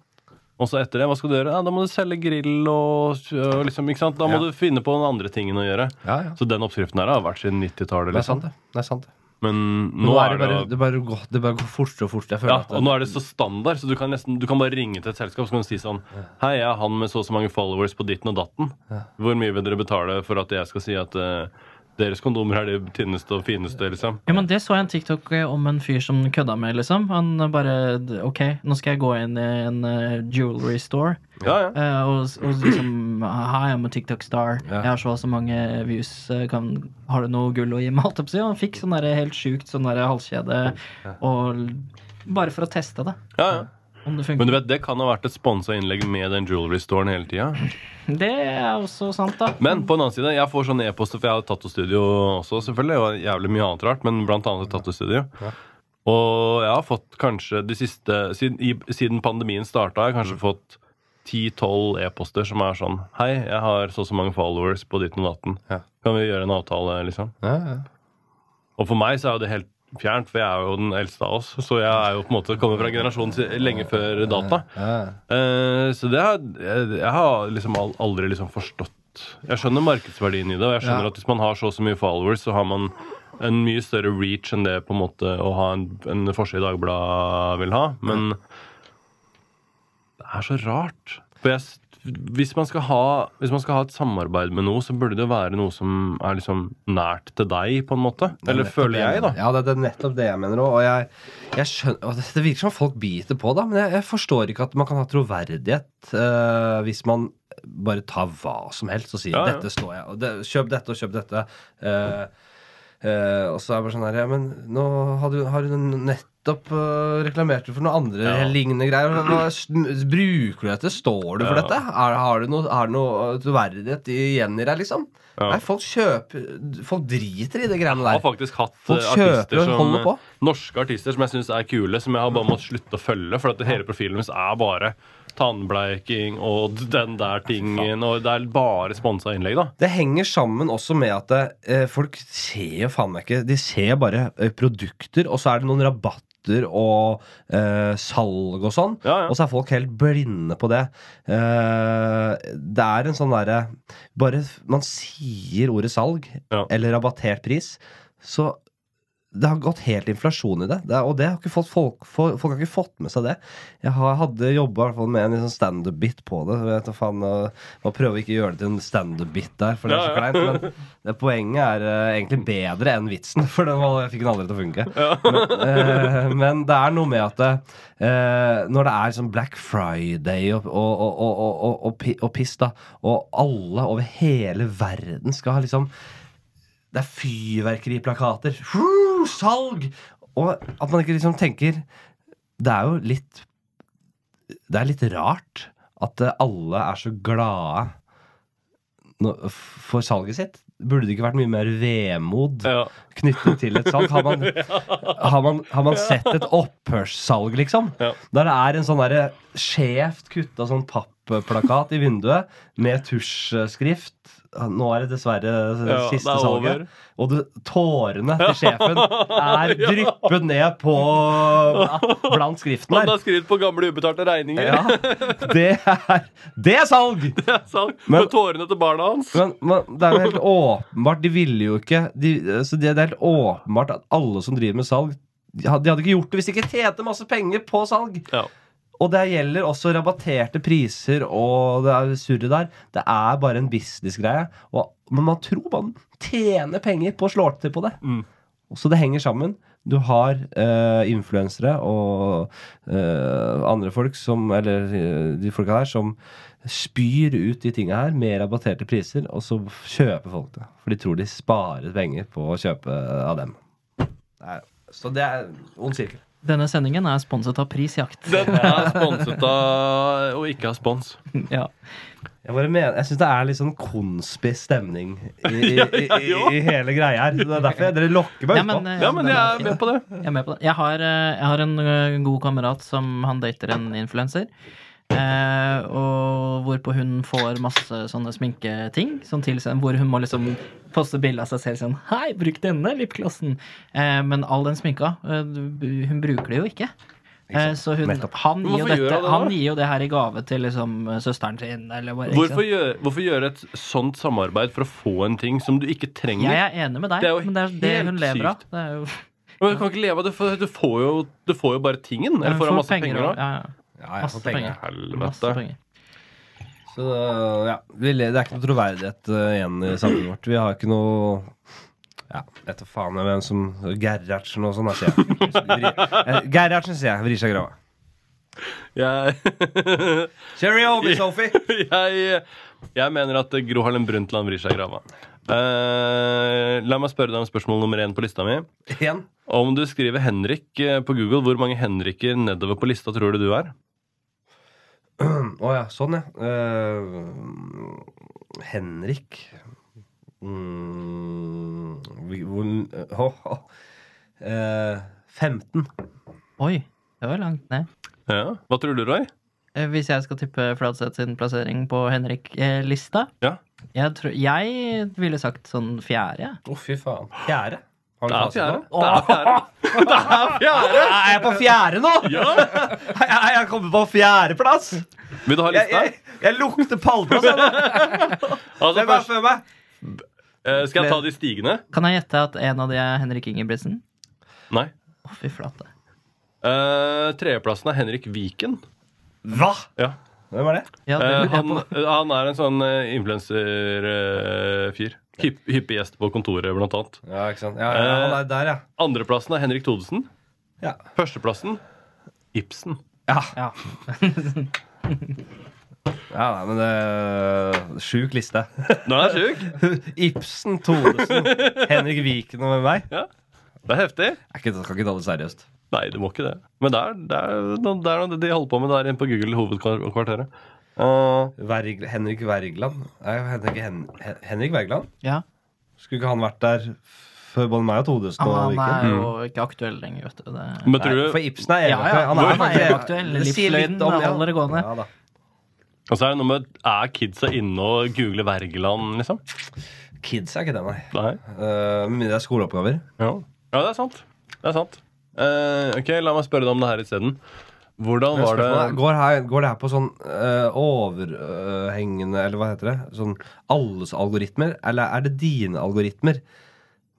Og så etter det, hva skal du gjøre? Ja, da må du selge grill og, og liksom, ikke sant? Da må Ja. du finne på noen andre tingen å gjøre. Ja, ja. Så den oppskriften her har vært siden 90-tallet. Det er sant, Liksom. det. det, er sant det. Men nå, nå er det, bare, det, bare går, det bare går fortere og fortere. Ja, og nå er det så standard, så du kan, nesten, du kan bare ringe til et selskap så kan du si sånn Hei, jeg er han med så og så mange followers på ditten og datten. Hvor mye vil dere betale for at jeg skal si at eh, deres kondomer er de tynneste og fineste, liksom? Ja, men Det så jeg en TikTok om en fyr som kødda med, liksom. Han bare Ok, nå skal jeg gå inn i en eh, jewelry store. Ja, ja. Uh, og, og liksom Hi, I'm a TikTok-star. Ja. Jeg har så og så mange views. eh, Kan, har du noe gull å gi meg? Han fikk sånn helt sjukt sånn halskjede. Og bare for å teste det. ja, ja. Om det Men du vet, det kan ha vært et sponsa innlegg med den jewelry-storen hele tida. Det er også sant, da. Men på en annen side, jeg får sånne e-poster, for jeg har tattostudio også, selvfølgelig, og jævlig mye annet rart, men blant annet et tattostudio. Og jeg har fått kanskje de siste Siden, i, siden pandemien starta, har jeg kanskje fått 10-12 e-poster som er sånn Hei, jeg har så og så mange followers på ditt og datten. Ja. Kan vi gjøre en avtale, liksom? ja, ja. Og for meg så er jo det helt fjernt, for jeg er jo den eldste av oss. Så jeg er jo på en måte kommet fra generasjonen lenge før data. Eh, så det har, jeg, jeg har liksom aldri liksom forstått Jeg skjønner markedsverdien i det, og jeg skjønner Ja. at hvis man har så og så mye followers, så har man en mye større reach enn det på en måte å ha en, en forside i Dagbladet vil ha. Men det er så rart. For jeg hvis man, skal ha, hvis man skal ha et samarbeid med noe, så burde det være noe som er liksom nært til deg, på en måte. Er Eller føler jeg, da. Ja, det, det er nettopp det jeg mener òg. Og jeg, jeg skjønner det, virker som folk biter på, da. Men jeg, jeg forstår ikke at man kan ha troverdighet uh, hvis man bare tar hva som helst og sier Ja, ja. 'dette står jeg', og det, 'kjøp dette og kjøp dette'. Uh, Uh, og så er det bare sånn her Ja, men nå har du, har du nettopp uh, reklamert for noen andre Ja. lignende greier. Bruker du dette? Står du for Ja. dette? Er, har du noe, har du noe troverdighet igjen i deg, liksom? Ja. Nei, folk kjøper Folk driter i de greiene Jeg har faktisk hatt Folk eh, kjøper artister som eh, Norske artister som jeg syns er kule, som jeg har bare måttet slutte å følge. For at hele profilen deres er bare tannbleiking og den der tingen. Og det er bare sponsa innlegg, da. Det henger sammen også med at eh, folk ser jo faen meg ikke De ser bare eh, produkter, og så er det noen rabatter og eh, salg og sånn. Ja, ja. Og så er folk helt blinde på det. Eh, det er en sånn derre Bare man sier ordet salg Ja. eller rabattert pris, så det har gått helt inflasjon i det. det og det har ikke fått folk, folk, folk har ikke fått med seg det. Jeg har, hadde jobba med en liksom standup-bit på det. Vet du, faen, og prøver ikke å gjøre det til en standup-bit der, for det er så Ja, ja. kleint. Men det poenget er uh, egentlig bedre enn vitsen, for den var, jeg fikk den aldri til å funke. Men, uh, men det er noe med at uh, når det er sånn Black Friday og, og, og, og piss, da, og alle over hele verden skal ha liksom det er fyrverkeriplakater. Salg! Og at man ikke liksom tenker Det er jo litt Det er litt rart at alle er så glade for salget sitt. Burde det ikke vært mye mer vemod Ja. knyttet til et salg? Har man, har man, har man sett et opphørssalg, liksom? Ja. Der det er en sånn skjevt kutta sånn papplakat i vinduet med tusjskrift. Nå er det dessverre Ja, siste det er salget. Og det, tårene til sjefen er dryppet ned på blant skriften Han der. har skrevet på gamle ubetalte regninger. Ja, det er, det er salg! Sånn, Men- med tårene til barna hans. Men, men det er jo helt åpenbart De ville jo ikke de, så det, det er helt åpenbart at alle som driver med salg de hadde ikke gjort det hvis de ikke tjente masse penger på salg. Ja. Og det gjelder også rabatterte priser og det er surret der. Det er bare en businessgreie. Men man tror man tjener penger på å slå til på det. Mm. Så det henger sammen. Du har uh, influensere og uh, andre folk som Eller eh, de folka der som spyr ut de tinga her med rabatterte priser, og så kjøper folk det. For de tror de sparer penger på å kjøpe av dem. Nei, så det er ond sirkel. Denne sendingen er sponset av Prisjakt. Den er sponset av å ikke ha spons. Ja. Jeg mener, jeg syns det er litt sånn konspi stemning i, i, i, i, i hele greia her. Det er derfor jeg, dere lokker meg Ja, men, eh, Ja, men jeg er med på det. Jeg er med på det. Jeg har, jeg har en eh, god kamerat som han dater en influenser. Eh, og hvorpå hun får masse sånne sminketing. Sånn til, hvor hun må liksom poste bilde av seg selv sånn Hei, bruk denne lipglossen. Eh, men all den sminka, eh, hun bruker det jo ikke. Eh, så hun, han, gir jo dette, det han gir jo det her i gave til liksom søsteren sin. Eller bare, Hvorfor gjøre, hvorfor gjøre et sånt samarbeid for å få en ting som du ikke trenger? Jeg er enig med deg, Det er jo men det er det hun lever av. sykt. Det er jo, Men Du kan ikke leve av det, for du får jo, du får jo bare tingen. Eller får får masse penger. penger da. ja, ja. Ja, Masse penger. Helvete. Masse penger. Så ja, det er ikke noe troverdighet uh, igjen i samfunnet vårt. Vi har ikke noe ja, vet da faen jeg hvem som Gerhardsen og sånn, sier jeg. Eh, Gerhardsen, sier jeg. Vrir seg i grava. Jeg, Cheerio, Miss Sophie! jeg, jeg mener at Gro Harlem Brundtland vrir seg i grava. Uh, la meg spørre deg om spørsmål nummer én på lista mi. En? Om du skriver Henrik eh, på Google, hvor mange Henriker nedover på lista tror du du er? Å ja, sånn, ja. Uh, Henrik mm, å. Eh, 15. Oi, det var langt ned. Ja. Hva tror du, Roy? Eh, Hvis jeg skal tippe Fladseth sin plassering på Henrik-lista Ja. jeg, jeg ville sagt sånn fjerde. Å, Å, fy faen. Fjerde? Har du Det er fjerde. nå? Det er fjerde. Det er fjerde! Er jeg på fjerde nå? Ja. Jeg jeg kommet på fjerdeplass! Vil du ha Jeg, lista? jeg, jeg lukter pallplass. jeg. Altså, Hvem er før meg? eh, skal jeg ta de stigende? Kan jeg gjette at en av de er Henrik Ingebrigtsen? Nei. Å, fy flate. Eh, Tredjeplassen er Henrik Viken. Hva? Ja. Hvem er det? Ja, det Eh, lurer jeg han, på. han er en sånn uh, influenser-fyr. Hypp, hyppig gjest på kontoret, blant annet. Ja, ikke sant? Ja, ja, han er der, ja. Andreplassen er Henrik Thodesen. Ja. Førsteplassen Ibsen. Ja, Ja. ja nei, men det Sjuk liste. Nå er sjuk! Ibsen, Thodesen, Henrik Viken og meg. Ja. Det er heftig. Jeg kan ikke ta det seriøst. Nei, du må ikke det. Men det er, er, det er noe de holder på med der inne på Google hovedkvarteret. Uh, Verg, Henrik Wergeland. Henrik, Hen, Hen- Henrik Wergeland? ja. Skulle ikke han vært der før både meg og Todes og Han er jo ikke aktuell lenger, vet du. Det... men tror Nei, du for Ibsen er Ja, ja, evig- han er faktisk- aktuell. Livsløgnen holder det gående. Ja. Og så er det noe med Er kidsa inne og googler Wergeland, liksom? Kids er ikke det, nei. Nei. Uh, men det er skoleoppgaver. Ja, ja det er sant. Det er sant. Uh, ok, La meg spørre deg om det her isteden. Hvordan var det Går, her, går det her på sånn eh, overhengende Eller hva heter det? Sånn alles algoritmer? Eller er det dine algoritmer?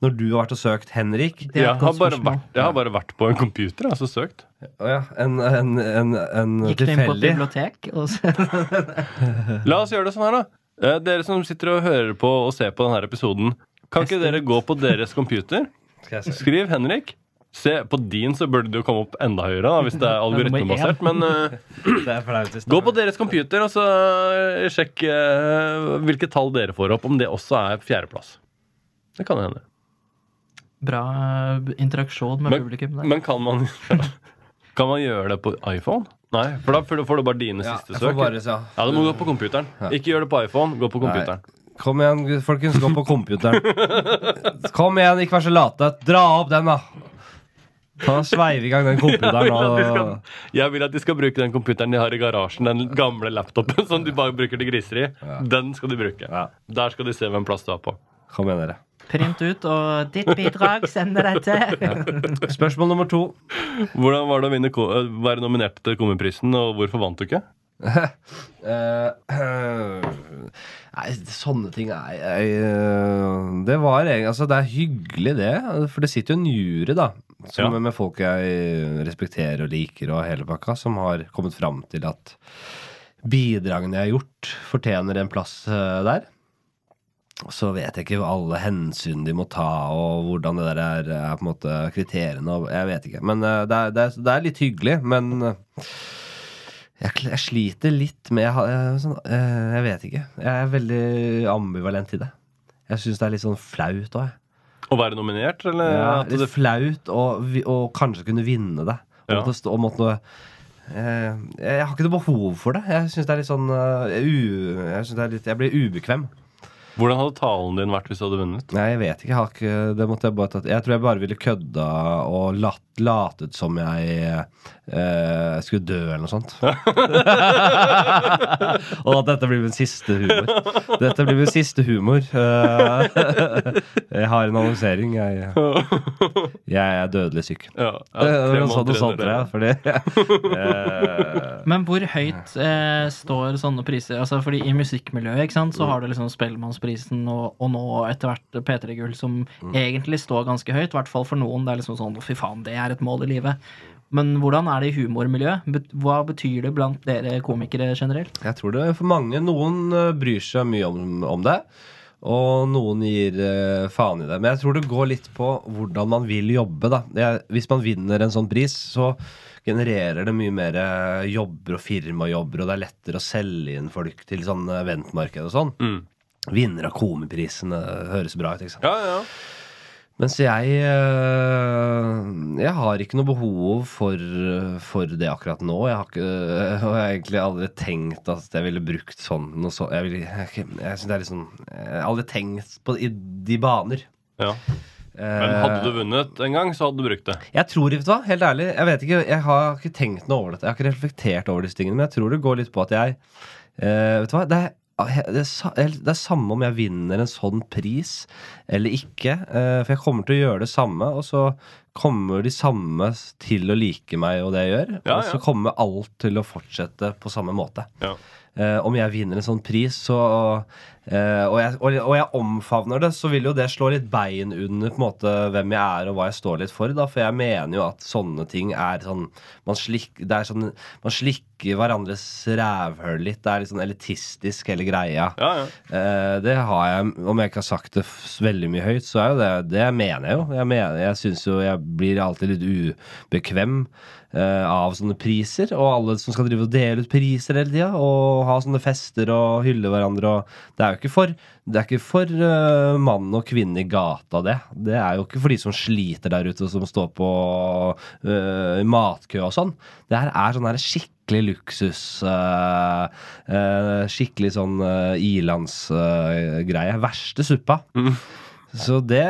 Når du har vært og søkt Henrik Det er jeg har, bare vært, jeg har bare vært på en computer, altså søkt. Ja, en, en, en, en Gikk du inn på et bibliotek og så La oss gjøre det sånn her, da. Eh, dere som sitter og hører på og ser på denne episoden, kan ikke dere gå på deres computer? Skriv Henrik. Se, På din så burde det jo komme opp enda høyere, da, hvis det er algoritmebasert. Men det gå på deres computer og så eh, sjekk uh, hvilke tall dere får opp. Om det også er fjerdeplass. Det kan hende. Bra interaksjon med Men, publikum der. men kan man Kan man gjøre det på iPhone? Nei, for da får du- bare dine Ja, siste søk. bare, ja. Ja, du må gå på computeren. Ikke gjør det på iPhone, gå på computeren. Kom igjen, folkens. Gå på computeren. Kom igjen, ikke vær så late. Dra opp den, da. Ta Sveiv i gang den computeren. Og... Jeg vil at de skal bruke den computeren de har i garasjen, den gamle laptopen som de bare bruker til griseri. Den skal de bruke. Ja. Der skal de se hvem plass du har på. Kom igjen, dere. Print ut, og ditt bidrag sender deg til Spørsmål nummer to. Hvordan var det å vinne, øh, være nominert til Komiprisen, og hvorfor vant du ikke? Eh, nei, sånne ting er jeg, eh, Det var Altså, det er hyggelig, det. For det sitter jo en jury, da. Som Ja. Med folk jeg respekterer og liker, og hele pakka, som har kommet fram til at bidragene jeg har gjort, fortjener en plass eh, der. Så vet jeg ikke alle hensyn de må ta, og hvordan det der er, er på en måte kriteriene. Jeg vet ikke. Men det, er, det, er, det er litt hyggelig. Men jeg, jeg sliter litt med jeg, sånn, eh, jeg vet ikke. Jeg er veldig ambivalent i det. Jeg syns det er litt sånn flaut òg. Å være nominert, eller? Ja, at litt det, flaut og, og kanskje kunne vinne det. Og Ja. måtte stå, og måtte, eh, jeg har ikke noe behov for det. Jeg syns det er litt sånn eh, jeg, det er litt, jeg blir ubekvem. hvordan hadde talen din vært hvis du hadde vunnet? Nei, jeg vet ikke. Jeg, har ikke, det måtte jeg, jeg tror jeg bare ville kødda og latet som jeg eh, skulle dø eller noe sånt. og at dette blir min siste humor. Dette blir min siste humor. Eh, jeg har en annonsering. Jeg, jeg er dødelig syk. Ja, ja, sånn tre og sånt, jeg. Fordi Men hvor høyt eh, står sånne priser? Altså, fordi I musikkmiljøet ikke sant, så har du liksom Spellemannsprisen og, og nå etter hvert P3 Gull, som egentlig står ganske høyt. I hvert fall for noen. Det er liksom sånn fy faen, det er et mål i livet. Men hvordan er det i humormiljøet? Hva betyr det blant dere komikere generelt? Jeg tror det for mange Noen eh, bryr seg mye om, om det. Og noen gir eh, faen i det. Men jeg tror det går litt på hvordan man vil jobbe. da det, er- Hvis man vinner en sånn pris, så genererer det mye mer eh, jobber og firmajobber, og det er lettere å selge inn folk til sånn eventmarked og sånn. Mm. Vinner av Komiprisen eh, høres bra ut. ikke sant? Ja, ja. Mens jeg eh, Jeg har ikke noe behov for, for det akkurat nå. Jeg har, ikke, og jeg har egentlig aldri tenkt at jeg ville brukt sånn noe sånt. Jeg, vil, jeg, jeg, det er sånn Jeg har aldri tenkt på i de baner. ja. Men hadde du vunnet en gang, så hadde du brukt det. Jeg tror, vet du hva, helt ærlig Jeg vet ikke, jeg har ikke tenkt noe over dette. Jeg har ikke reflektert over disse tingene, men jeg tror det går litt på at jeg uh, Vet du hva, det er, det, er, sa- det er samme om jeg vinner en sånn pris eller ikke. eh, for jeg kommer til å gjøre det samme, og så kommer de samme til å like meg og det jeg gjør. Ja, Og så kommer alt til å fortsette på samme måte. Ja. Eh, om jeg vinner en sånn pris, så og, jeg, og, og jeg omfavner det, så vil jo det slå litt bein under på en måte hvem jeg er og hva jeg står litt for. Da, for jeg mener jo at sånne ting er sånn Man, slik, er sånn, man slikker hverandres rævhøl litt. Det er litt sånn elitistisk, hele greia. Ja, ja. Eh, det har jeg, om jeg ikke har sagt det veldig mye høyt, så er jo det Det mener jeg jo. Jeg, mener, jeg syns jo jeg blir alltid litt ubekvem eh, av sånne priser. Og alle som skal drive og dele ut priser hele tida, og ha sånne fester og hylle hverandre og Det er jo ikke for det er ikke for uh, mann og kvinne i gata, det. Det er jo ikke for de som sliter der ute, som står på uh, matkø og sånn. Det her er sånn her skikkelig luksus Uh, eh, Skikkelig sånn uh, ilandsgreie. Verste suppa. Så det,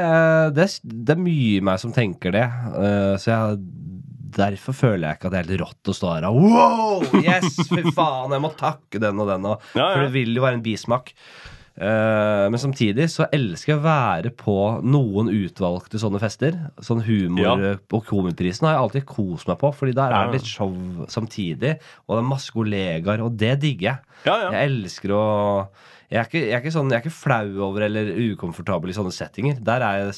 det, det er mye meg som tenker det. Eh, så jeg Derfor føler jeg ikke at det er helt rått å stå her og Wow! Yes! Fy faen, jeg må takke den og den. Og, Ja, ja. For det vil jo være en bismak. Eh, men samtidig så elsker jeg å være på noen utvalgte sånne fester. Sånn humor- Ja. og komiprisen har jeg alltid kost meg på, Fordi der er det litt show samtidig. Og det er masse kollegaer, og det digger jeg. Ja, ja. Jeg elsker å jeg er, ikke, jeg, er ikke sånn, jeg er ikke flau over eller ukomfortabel i sånne settinger. Der er jeg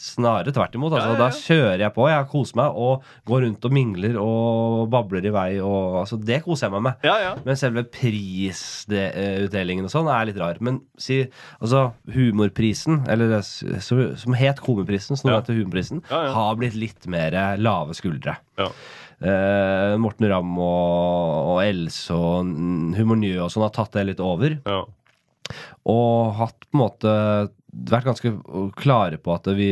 snarere tvert imot. Altså, Ja, ja, ja. Da kjører jeg på, jeg koser meg og går rundt og mingler og babler i vei. Og, altså, det koser jeg meg med. Ja, ja. Men selve prisutdelingen og sånn er litt rar. Men si altså humorprisen, eller det som het Komiprisen, som nå heter Humorprisen, har blitt litt mer lave skuldre. Ja. Uh, Morten Ramm og, og Else og Humor Njø og sånn har tatt det litt over. ja. Og hatt på en måte vært ganske klare på at vi,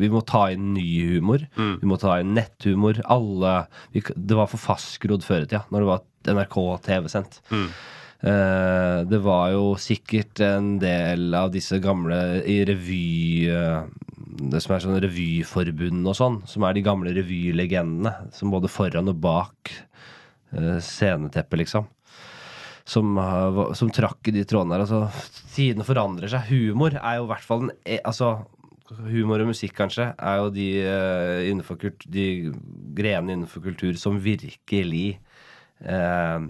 vi må ta inn ny humor. Mm. Vi må ta inn netthumor. Alle vi, Det var for fastgrodd før i tida, når det var NRK TV-sendt. Mm. Eh, det var jo sikkert en del av disse gamle i revy eh, Det som er sånn revyforbund og sånn, som er de gamle revylegendene. Som både foran og bak eh, sceneteppet, liksom. Som, som trakk i de trådene der. Altså, tidene forandrer seg. Humor er jo i hvert fall den e- Altså Humor og musikk, kanskje, er jo de, uh, de grenene innenfor kultur som virkelig eh,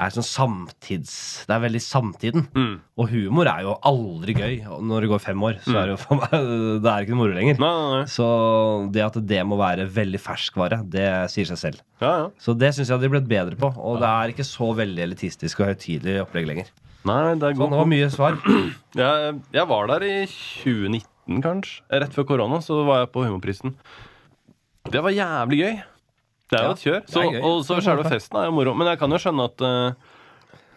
er sånn samtids Det er veldig samtiden. Mm. Og humor er jo aldri gøy. Når det går fem år, så er det jo for meg Det er ikke noe moro lenger. Nei, nei, nei. Så det at det må være veldig ferskvare, det sier seg selv. Ja, ja. Så det syns jeg de er blitt bedre på. Og det er ikke så veldig elitistisk og høytidelig opplegg lenger. Nei, det er Sånn, god det var mye svar. jeg, jeg var der i 2019, kanskje. Rett før korona, så var jeg på Humorprisen. Det var jævlig gøy. Det er jo Ja, et kjør. Så, og så selve festen er jo moro. Men jeg kan jo skjønne at uh,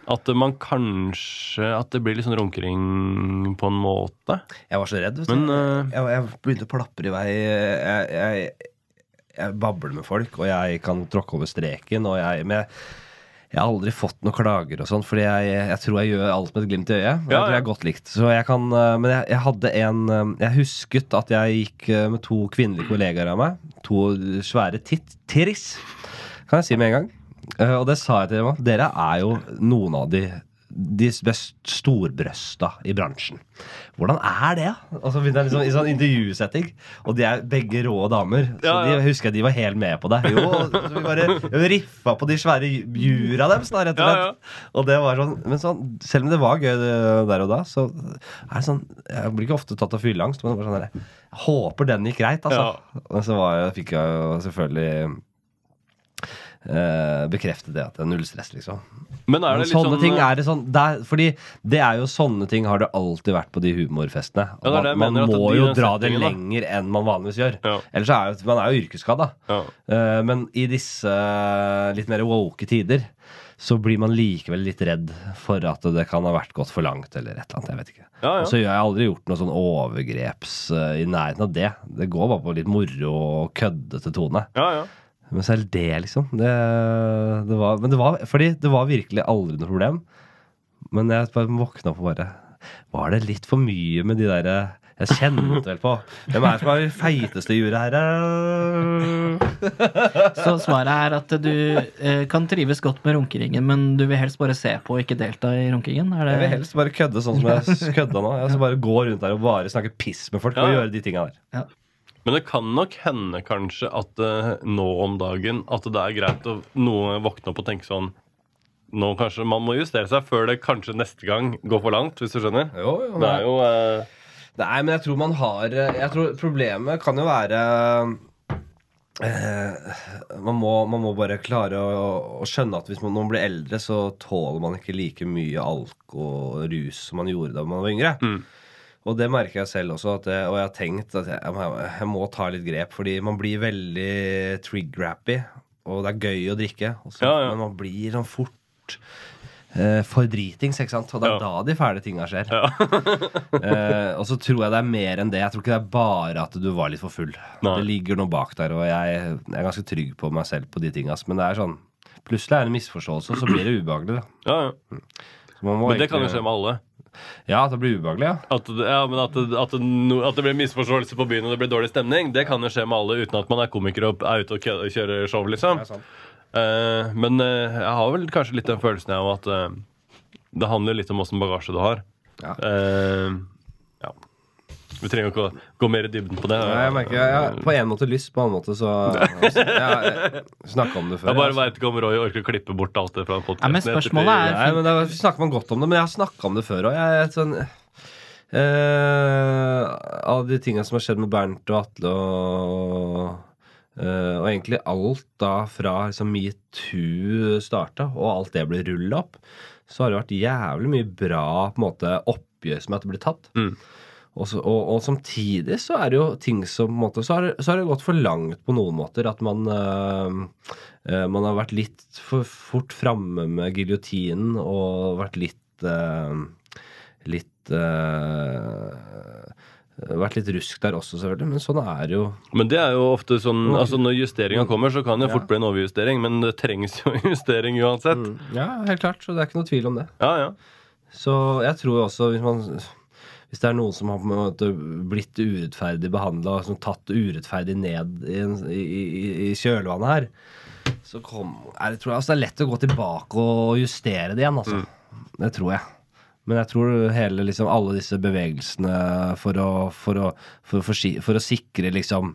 at man kanskje At det blir litt sånn runkering på en måte. Jeg var så redd. Vet du. Men uh, jeg, jeg begynte å plapre i vei. Jeg, jeg, jeg babler med folk, og jeg kan tråkke over streken. Og jeg, men jeg, jeg har aldri fått noen klager og sånn, fordi jeg, jeg tror jeg gjør alt med et glimt i øyet. Og Ja, jeg tror jeg er godt likt. Så jeg kan, eh, men jeg, jeg hadde en eh, Jeg husket at jeg gikk eh, med to kvinnelige kollegaer av meg. To svære tit tiris, kan jeg si med en gang. Og det sa jeg til dem. òg. Dere er jo noen av de de best storbrøsta i bransjen. Hvordan er det? da? Og så begynte jeg liksom i sånn intervjusetting, og de er begge rå damer. Så Ja, ja. de husker jeg de var helt med på det. Jo, så vi bare riffa på de svære jura deres, da, rett og Ja, slett. Og det var sånn, men sånn, selv om det var gøy der og da, så er det sånn Jeg blir ikke ofte tatt av fylleangst, men det var sånn der, jeg håper den gikk greit, altså. Og så var fikk jeg jo selvfølgelig eh, bekrefte det at det er null stress, liksom. Men er Men det litt sånne sånn ting er det sånn der, Fordi det er jo sånne ting har det alltid vært på de humorfestene. Ja, det det man man må jo dra det lenger enn man vanligvis gjør. Ja. Ellers er jo, man er jo yrkesskada. Ja. Uh, men i disse litt mer woke tider så blir man likevel litt redd for at det kan ha vært gått for langt, eller et eller annet. Jeg vet ikke. Ja, ja. Og så har jeg aldri gjort noe sånn overgreps uh, i nærheten av det. Det går bare på litt moro og køddete tone. ja, ja. Men selv det, liksom. Det, det var, men det var, fordi det var virkelig aldri noe problem. Men jeg bare våkna opp og bare Var det litt for mye med de derre Jeg kjente vel på Hvem er det som er det feiteste juret her? Så svaret er at du eh, kan trives godt med runkeringen, men du vil helst bare se på og ikke delta i runkingen? Det... Jeg vil helst bare kødde sånn som jeg kødda nå. Jeg skal bare gå rundt der og bare snakke piss med folk Ja, og ja. gjøre de tinga der. Men det kan nok hende kanskje at eh, nå om dagen at det er greit å noe våkne opp og tenke sånn Nå kanskje man må justere seg før det kanskje neste gang går for langt, hvis du skjønner. Jo, jo, Det er jo eh, Nei, men jeg tror man har Jeg tror problemet kan jo være eh, man, må, man må bare klare å, å skjønne at hvis man, når man blir eldre, så tåler man ikke like mye alk og rus som man gjorde da man var yngre. Mm. Og det merker jeg selv også, at jeg, og jeg har tenkt at jeg, jeg, jeg må ta litt grep. Fordi man blir veldig trigger-happy, og det er gøy å drikke. Også, Ja, ja. Men man blir sånn fort eh, for dritings, ikke sant? Og det er Ja. da de fæle tinga skjer. eh, og så tror jeg det er mer enn det. Jeg tror ikke det er bare at du var litt for full. Nei. Det ligger noe bak der, og jeg, jeg er ganske trygg på meg selv på de tinga. Men det er sånn Plutselig er det en misforståelse, og så blir det ubehagelig. Da. Ja, ja. Må Men det kan jo egentlig- skje med alle. Ja, at det blir ubehagelig, ja. At, ja, men at, at, no- at det blir misforståelse på byen og det blir dårlig stemning, det kan jo skje med alle uten at man er komiker og er ute og kjører show, liksom. Eh, men uh, jeg har vel kanskje litt den følelsen av at uh, det handler litt om åssen bagasje du har. Ja. Ja. Vi trenger ikke å gå mer i dybden på det. Nei, jeg merker jeg har på en måte lyst, på en annen måte så altså, Jeg snakka om det før. Jeg bare altså. veit ikke om Roy orker å klippe bort alt det fra Ja, men spørsmålet er- Nei, men da snakker man godt om det, men jeg har snakka om det før òg. Jeg sånn eh, Av de tinga som har skjedd med Bernt og Atle og Uh, Og egentlig alt da fra liksom metoo starta, og alt det ble rulla opp, så har det vært jævlig mye bra på en måte oppgjør som at det blir tatt. Mm. Og, så, og, og samtidig så er det jo ting som på en måte, så, har, det- så har det gått for langt på noen måter. At man eh, Man har vært litt for fort framme med giljotinen og vært litt eh, Litt eh, Vært litt rusk der også, selvfølgelig. Men sånn er det jo. Men det er jo ofte sånn altså Når justeringa kommer, så kan det fort bli en overjustering, men det trengs jo justering uansett. Ja, helt klart. Så det er ikke noe tvil om det. Ja, ja. Så jeg tror også hvis man hvis det er noen som har på en måte blitt urettferdig behandla, som tatt urettferdig ned i, i, i, kjølvannet her, så kom, er det, tror jeg, altså det er lett å gå tilbake og justere det igjen. Altså. Det tror jeg. Men jeg tror hele, liksom, alle disse bevegelsene for å, for å, for, for, å sikre liksom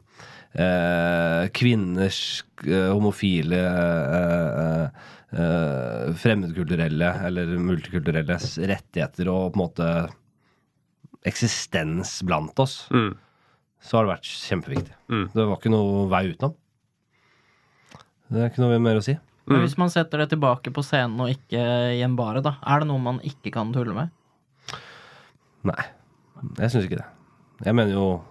eh, kvinners eh, homofile eh, eh, fremmedkulturelle eller multikulturelles rettigheter og på en måte eksistens blant oss, Mm. så har det vært kjempeviktig. Mm. Det var ikke noe vei utenom. Det er ikke noe mer å si. Men Mm. hvis man setter det tilbake på scenen og ikke i en bare, da, er det noe man ikke kan tulle med? Nei, jeg syns ikke det. Jeg mener jo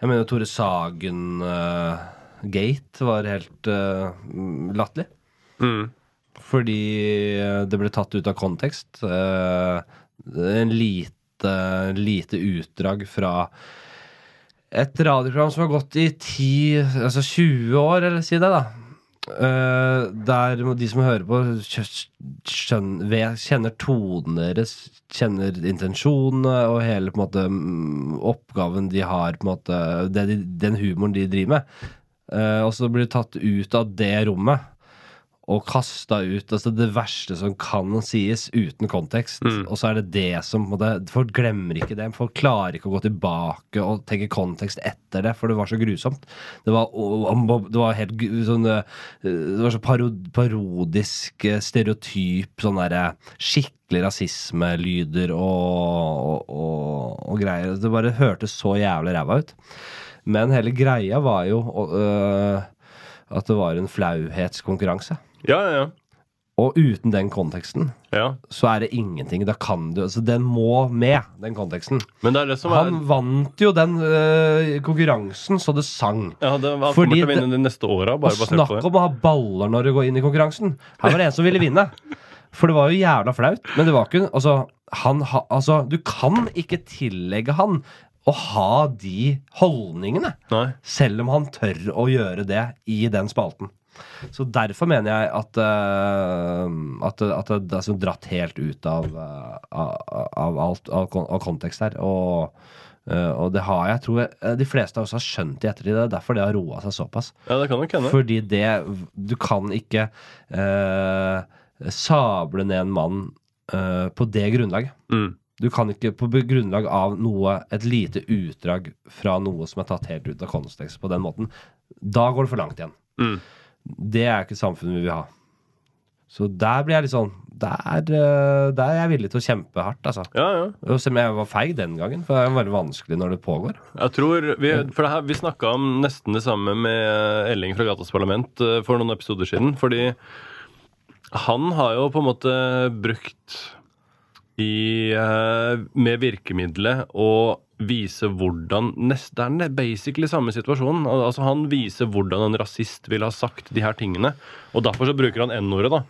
Jeg mener jo Tore Sagen-gate var helt uh, latterlig. Mm. Fordi eh, det ble tatt ut av kontekst. Uh, en lite, lite utdrag fra et radioprogram som har gått i 10, altså 20 år, eller si det, da. Uh, der de som hører på, skjø- skjøn, kjenner tonen deres, kjenner intensjonene og hele på en måte mm, oppgaven de har, på en måte, de, den humoren de driver med. Uh, og så blir det tatt ut av det rommet og kasta ut altså det verste som kan sies uten kontekst. Mm. Og så er det det som Folk glemmer ikke det. Folk klarer ikke å gå tilbake og tenke kontekst etter det, for det var så grusomt. Det var, det var helt sånn eh, Det var så parodisk, eh, stereotyp, sånn derre skikkelig rasismelyder og, og, og, og greier. Det bare hørtes så jævlig ræva ut. Men hele greia var jo øh, at det var en flauhetskonkurranse. Ja, ja, ja. Og uten den konteksten ja. så er det ingenting. Da kan du Altså, den må med, den konteksten. Men det er det som er Han vant jo den øh, konkurransen så det sang. ja, det, Han Fordi kommer til å vinne de neste åra, Og snakk om å ha baller når du går inn i konkurransen. Her var det en som ville vinne. For det var jo jævla flaut. Men det var ikke Altså, han ha, altså du kan ikke tillegge han å ha de holdningene. Nei. Selv om han tør å gjøre det i den spalten. Så derfor mener jeg at, eh, at, at det er sånn dratt helt ut av, eh, av, av alt av, av kontekst her. Og, eh, og det har jeg, tror jeg, de fleste av oss har skjønt i ettertid. Det er derfor det har roa seg såpass. Ja, det kan nok hende. Fordi det Du kan ikke eh, sable ned en mann eh, på det grunnlaget. Mm. Du kan ikke på grunnlag av noe, et lite utdrag fra noe som er tatt helt ut av kontekst på den måten. Da går det for langt igjen. Mm. Det er ikke samfunnet vi vil ha. Så der blir jeg litt sånn Der, eh, der er jeg villig til å kjempe hardt, altså. Ja, ja. Selv om jeg var feig den gangen, for det er veldig vanskelig når det pågår. Jeg tror Vi, for det her, vi snakka om nesten det samme med Elling fra Gatas Parlament eh, for noen episoder siden. Fordi han har jo på en måte brukt i, eh, med virkemidlet å vise hvordan nest, Det er basically samme situasjon. Altså Han viser hvordan en rasist ville ha sagt de her tingene. Og derfor så bruker han N-ordet, da.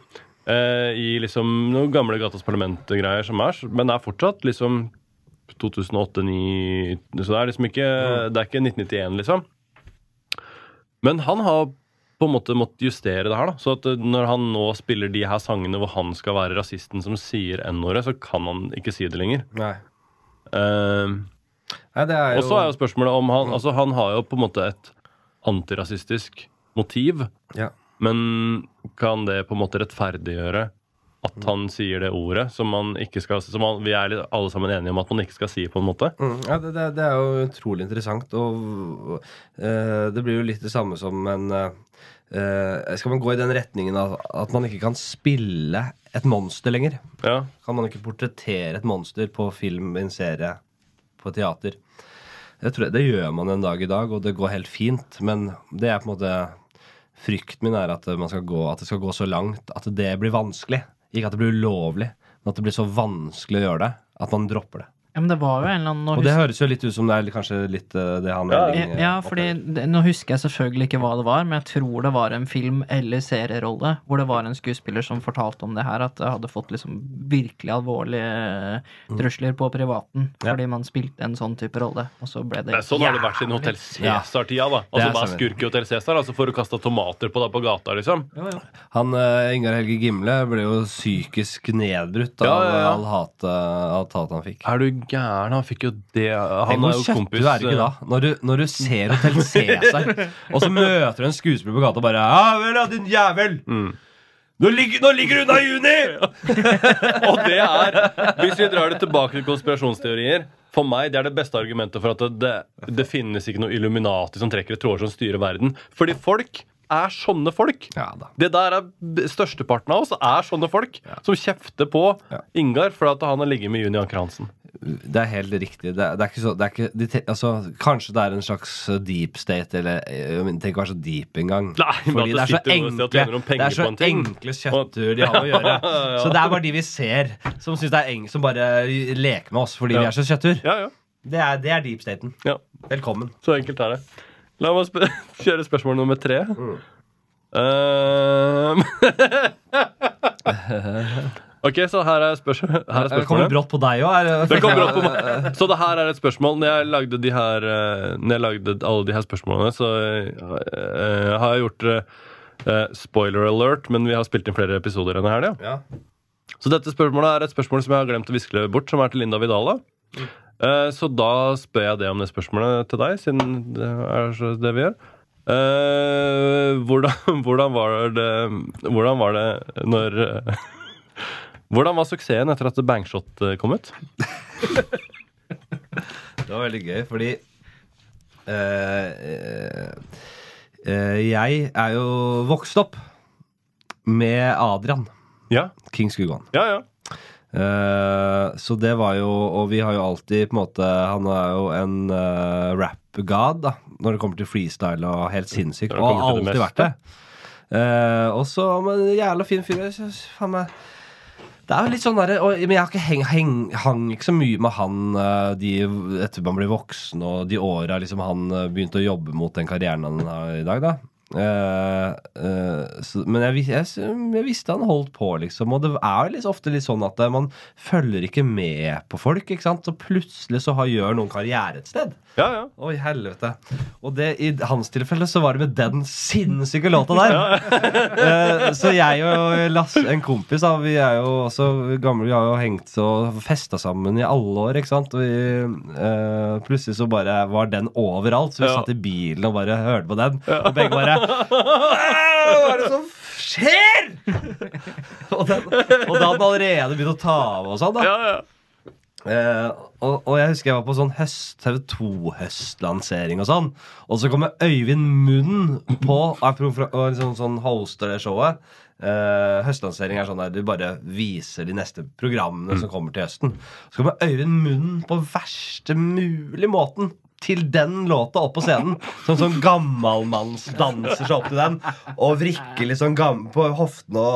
eh, I liksom noen gamle Gatas Parlament-greier som er. Men det er fortsatt liksom 2008-2009 Så det er liksom ikke Det er ikke 1991, liksom. Men han har på en måte måttet justere det her. da Så at eh, når han nå spiller de her sangene hvor han skal være rasisten som sier N-ordet, så kan han ikke si det lenger. Nei. Eh, Nei, det er jo og så er jo spørsmålet om han Altså, han har jo på en måte et antirasistisk motiv, ja. men kan det på en måte rettferdiggjøre at han sier det ordet som man ikke skal Som han, vi er alle sammen enige om at man ikke skal si, på en måte? Mm, ja, det, det, det er jo utrolig interessant. Og uh, det blir jo litt det samme som en eh, Skal man gå i den retningen at, at man ikke kan spille et monster lenger? Ja. Kan man ikke portrettere et monster på film, i en serie, på teater? Det, jeg, det gjør man en dag i dag, og det går helt fint. Men det er på en måte Frykten min er at, gå, at det skal gå så langt at det blir vanskelig. Ikke at det blir ulovlig, men at det blir så vanskelig å gjøre det at man dropper det. Ja, men det var jo en eller annen nå Og det høres jo litt ut som det er kanskje litt uh, det han Ja, eh, Ja, fordi det, Nå husker jeg selvfølgelig ikke hva det var, men jeg tror det var en film eller serierolle hvor det var en skuespiller som fortalte om det her, at det hadde fått liksom virkelig alvorlige Mm. trusler på privaten Ja. fordi man spilte en sånn type rolle, og så ble det Nei, sånn har det vært siden Hotell Cæsar-tida. da Altså bare sant. skurk i Hotell Cæsar? Altså For å kaste tomater på deg på gata, liksom? Jo, jo. Han uh, Ingar Helge Gimle ble jo psykisk nedbrutt av Ja, ja, ja. all hatet hatet han fikk. Er du gæren? Han fikk jo det Han er jo kompis er ikke da? Når du, når du ser Hotell Cæsar, og så møter du en skuespiller på gata og bare Ja vel ja, din jævel! Mm. Nå, ligger, nå ligger du unna juni! Og det er Hvis vi drar det tilbake til konspirasjonsteorier For meg det er det beste argumentet for at det, det, det finnes ikke noe Illuminati som trekker et tråder som styrer verden. Fordi folk er sånne folk. Ja. Det der er Størsteparten av oss er sånne folk som kjefter på Ja. Ingar for at han har ligget med Juni Anker Hansen. Det er helt riktig. Det er, det er ikke så det ikke, de, altså, Kanskje det er en slags deep state, eller eh, tenk å være så deep engang. Fordi det er så enkle, det er så en enkle kjøttur de har å gjøre. Ja. Så det er bare de vi ser, som eng, som bare leker med oss fordi Ja. vi er så kjøttur. Ja, ja, Det det er deep staten. ja. Velkommen. Så enkelt er det. La meg sp kjøre spørsmål nummer tre. Ehm. ok, så her er, spørs her er Det kommer brått på deg òg. Det kom brått på meg. Så det her er et spørsmål. Når jeg lagde, de her, eh, når jeg lagde alle de her spørsmålene, så uh, har jeg gjort uh, spoiler alert, men vi har spilt inn flere episoder enn her. Ja. Ja. Så dette spørsmålet er et spørsmål som jeg har glemt å viskle bort, som er til Linda Vidala. Eh, så da spør jeg det om det spørsmålet til deg, siden det er det vi gjør. Eh, hvordan, hvordan var det Hvordan var det når eh, Hvordan var suksessen etter at Bangshot eh, kom ut? Det var veldig gøy, fordi Uh, uh, eh, Jeg er jo vokst opp med Adrian, Ja, King Skugan. ja, ja. Eh, så det var jo Og vi har jo alltid på en måte Han er jo en uh, rap-god da når det kommer til freestyle og helt sinnssykt. Og har alltid det vært det. Uh, og så men jævla fin fyr. faen meg det er jo litt sånn der, og, Men jeg har ikke heng, heng, hang ikke så mye med han de, etter man blir voksen, og de åra liksom han begynte å jobbe mot den karrieren han har i dag, da. Eh, eh, så, men jeg, jeg, jeg visste han holdt på, liksom. Og det er jo ofte litt sånn at eh, man følger ikke med på folk, ikke sant. Så plutselig så har, gjør noen karriere et sted. ja, ja. Oi, helvete. Og det, i hans tilfelle så var det med den sinnssyke låta der. Eh, så jeg og Lasse, en kompis, da, vi er jo også gamle, vi har jo hengt og festa sammen i alle år, ikke sant. Og vi, plutselig så bare var den overalt, så vi Ja. satt i bilen og bare hørte på den. Og begge bare Hva er det som skjer?! og, den, og da hadde han allerede begynt å ta av og sånn, da. ja, ja. Eh, og, og jeg husker jeg var på sånn høst, TV 2-høstlansering og sånn. Og så kommer Øyvind Munn på og liksom sånn hoster det showet. Eh, høstlansering er sånn der du bare viser de neste programmene som kommer til høsten. Så kommer Øyvind Munn på verste mulig måten til den låta opp på scenen. Sånn sånn gammalmannsdanser seg opp til den og vrikker litt sånn på hoftene og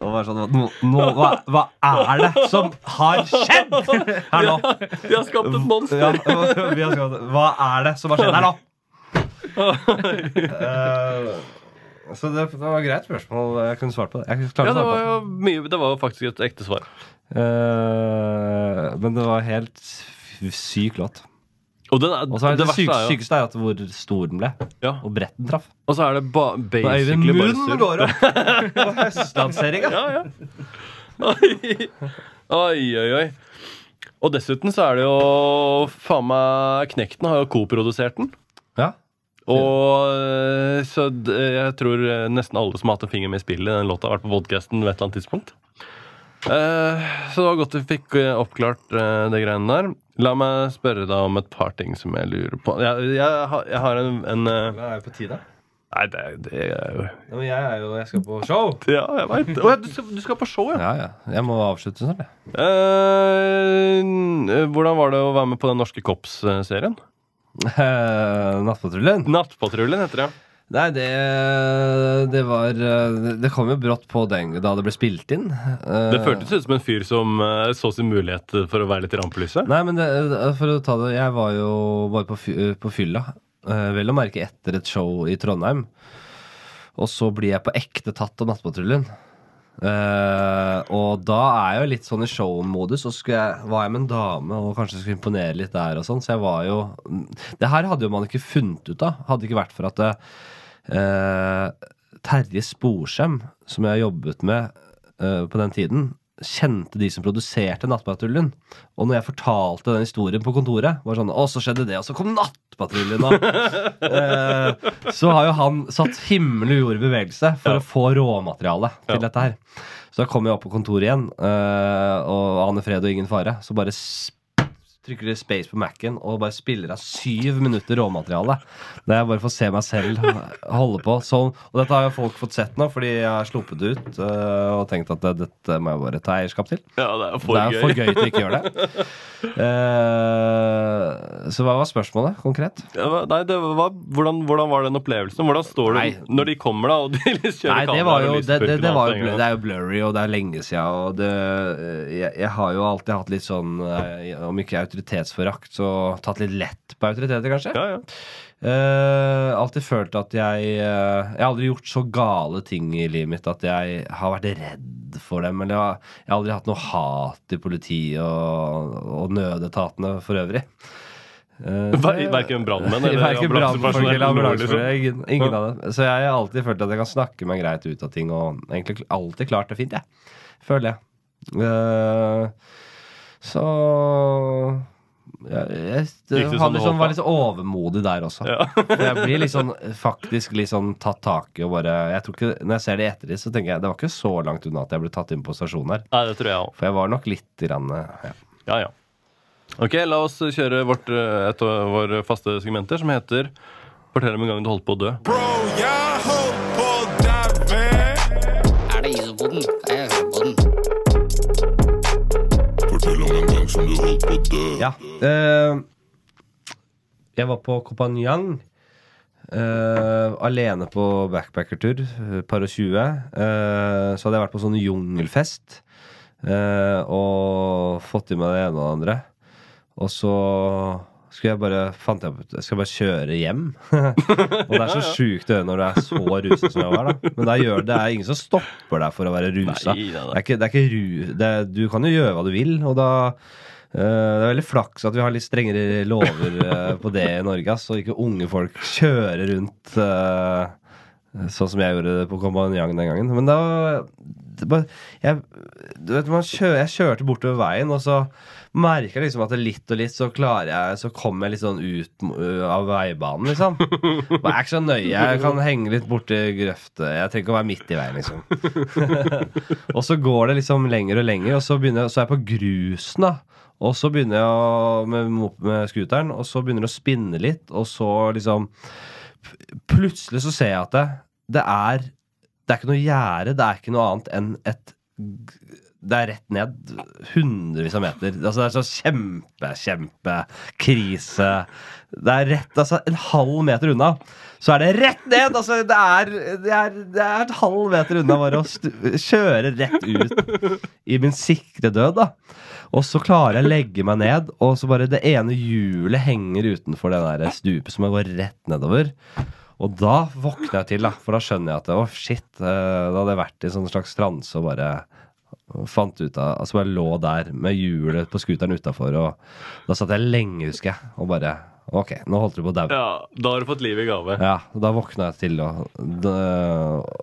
og bare sånn, nå, nå, hva, hva er det som har skjedd her nå? Vi har skapt et monster! Ja, vi har skrevet, hva er det som har skjedd her nå? Eh, så det, det var et greit spørsmål. Jeg kunne svart på det. Ja, det var på det. jo mye Det var faktisk et ekte svar. Eh, men det var helt syk låt. Og den er, så er det, det det syk, er jo sykeste er at hvor stor den ble, ja, og bredt den traff. Og så er det ba, Øyvind basically bare Munn surr. går opp på høstlanseringa. Ja, ja. Oi, oi, oi. oi. Og dessuten så er det jo Faen meg Knekten har jo koprodusert den. Ja. Og eh, så d- jeg tror eh, nesten alle som har hatt en finger med i spillet i den låta, har vært på podkasten ved et eller annet tidspunkt. Eh, så det var godt vi fikk eh, oppklart eh, det greiene der. La meg spørre deg om et par ting som jeg lurer på. Jeg, jeg, har- jeg har en, en Det er det på tide. Nei, det, det er jo Ja, men jeg er jo Jeg skal på show. Ja, jeg veit. Oh, ja, du, skal, du skal på show, ja. Ja, ja. Jeg må avslutte snart, jeg. Eh, hvordan var det å være med på den norske Kops-serien? Eh, Nattpatruljen? Nattpatruljen heter det. Nei, det, det var eh, Det kom jo brått på den da det ble spilt inn. Eh, Det føltes ut som en fyr som eh, så sin mulighet for å være litt i rampelyset. Nei, men det, for å ta det Jeg var jo bare på, på fylla. eh, vel å merke etter et show i Trondheim. Og så blir jeg på ekte tatt av Nattpatruljen. Uh, og da er jeg jo litt sånn i show-modus. Og så jeg, var jeg med en dame og kanskje skulle imponere litt der. og sånn Så jeg var jo Det her hadde jo man ikke funnet ut av. Hadde ikke vært for at det, eh, Terje Sporsem, som jeg jobbet med eh, på den tiden, kjente de som produserte Nattpatruljen. Og når jeg fortalte den historien på kontoret, var sånn Å, så skjedde det, og så kom Nattpatruljen, eh, Så har jo han satt himmel og jord i bevegelse for å få råmateriale til Ja. dette her. Så da kom jeg opp på kontoret igjen, eh, og ane fred og ingen fare. Så bare trykker de space på Mac-en og bare spiller av syv minutter råmateriale. Det er bare for å se meg selv holde på sånn. Og dette har jo folk fått sett nå, fordi jeg har sluppet det ut eh, og tenkt at det, dette må jeg bare ta eierskap til. Ja, det er for det er for gøy til ikke å gjøre det. Uh, så hva var spørsmålet konkret? Ja, nei, det var, hvordan, hvordan var den opplevelsen? Hvordan står du Nei. når de kommer, da, og de kjører Nei, det, kamera var jo, det, det, det, var jo, det er jo blurry, og det er lenge siden. Og det, jeg, jeg har jo alltid hatt litt sånn, eh, om ikke autoritetsforakt, så tatt litt lett på autoriteter, kanskje. Ja, ja. Uh, alltid følt at jeg uh, Jeg har aldri gjort så gale ting i livet mitt at jeg har vært redd for dem. Eller jeg har, jeg har aldri hatt noe hat i politiet og, og nødetatene for øvrig. Eh, Ver- Verken brannmenn eller ambulansepersonell. liksom. Ingen, ingen av dem. Så jeg har alltid følt at jeg kan snakke meg greit ut av ting, og egentlig alltid klart det fint, jeg. Føler jeg. Eh, så jeg, jeg, det som hadde du sånn, var litt overmodig der også. Ja. Jeg blir sånn, faktisk litt sånn tatt tak i og bare jeg tror ikke, Når jeg ser det i ettertid, så tenker jeg det var ikke så langt unna at jeg ble tatt inn på stasjonen her. Nei, det tror jeg også. For jeg var nok litt grann, ja. Ja, ja. Ok, la oss kjøre vårt, eh, et av våre faste segmenter, som heter Fortell om en gang du holdt på å dø. Bro, jeg Ja. Uh, jeg var på Kopanjang. Uh, alene på backpackertur, eh, par og tjue. eh, så hadde jeg vært på sånn jungelfest uh, og fått i meg det ene og det andre. Og så skulle jeg bare fant jeg Jeg skal bare kjøre hjem. og det er så sjukt å gjøre når du er så rusa som jeg var. da Men gjør, det er ingen som stopper deg for å være rusa. Nei. Det er ikke, det er ikke ru, det du kan jo gjøre hva du vil, og da eh, det er veldig flaks at vi har litt strengere lover eh, på det i Norge, så ikke unge folk kjører rundt eh, sånn som jeg gjorde det på Kompanjong den gangen. Men da jeg, du vet, man kjør, jeg kjørte bortover veien, og så merker liksom at litt og litt så klarer jeg Så kommer jeg litt sånn ut av veibanen, liksom. Jeg er ikke så nøye. Jeg kan henge litt borti grøftet. Jeg trenger ikke å være midt i veien, liksom. og så går det liksom lenger og lenger, og så, jeg- så er jeg på grusen, da. Og så begynner jeg å, med, med scooteren, og så begynner det å spinne litt, og så liksom Plutselig så ser jeg at det, det er Det er ikke noe gjerde, det er ikke noe annet enn et det er rett ned hundrevis av meter. Altså Det er så kjempe, kjempe krise. Det er rett, altså en halv meter unna. Så er det rett ned! Altså Det er, det er, det er et halv meter unna bare å kjøre rett ut i min sikre død, da. Og så klarer jeg å legge meg ned, og så bare det ene hjulet henger utenfor det der stupet som jeg går rett nedover. Og da våkner jeg til, da, for da skjønner jeg at å shit, eh, da hadde jeg vært i en sånn slags transe og bare fant ut av Altså jeg lå der med hjulet på scooteren utafor, og da satt jeg lenge, husker jeg, og bare Ok, nå holdt du på å daue. Ja, Da har du fått liv i gave. Ja, og da våkna jeg til, og da,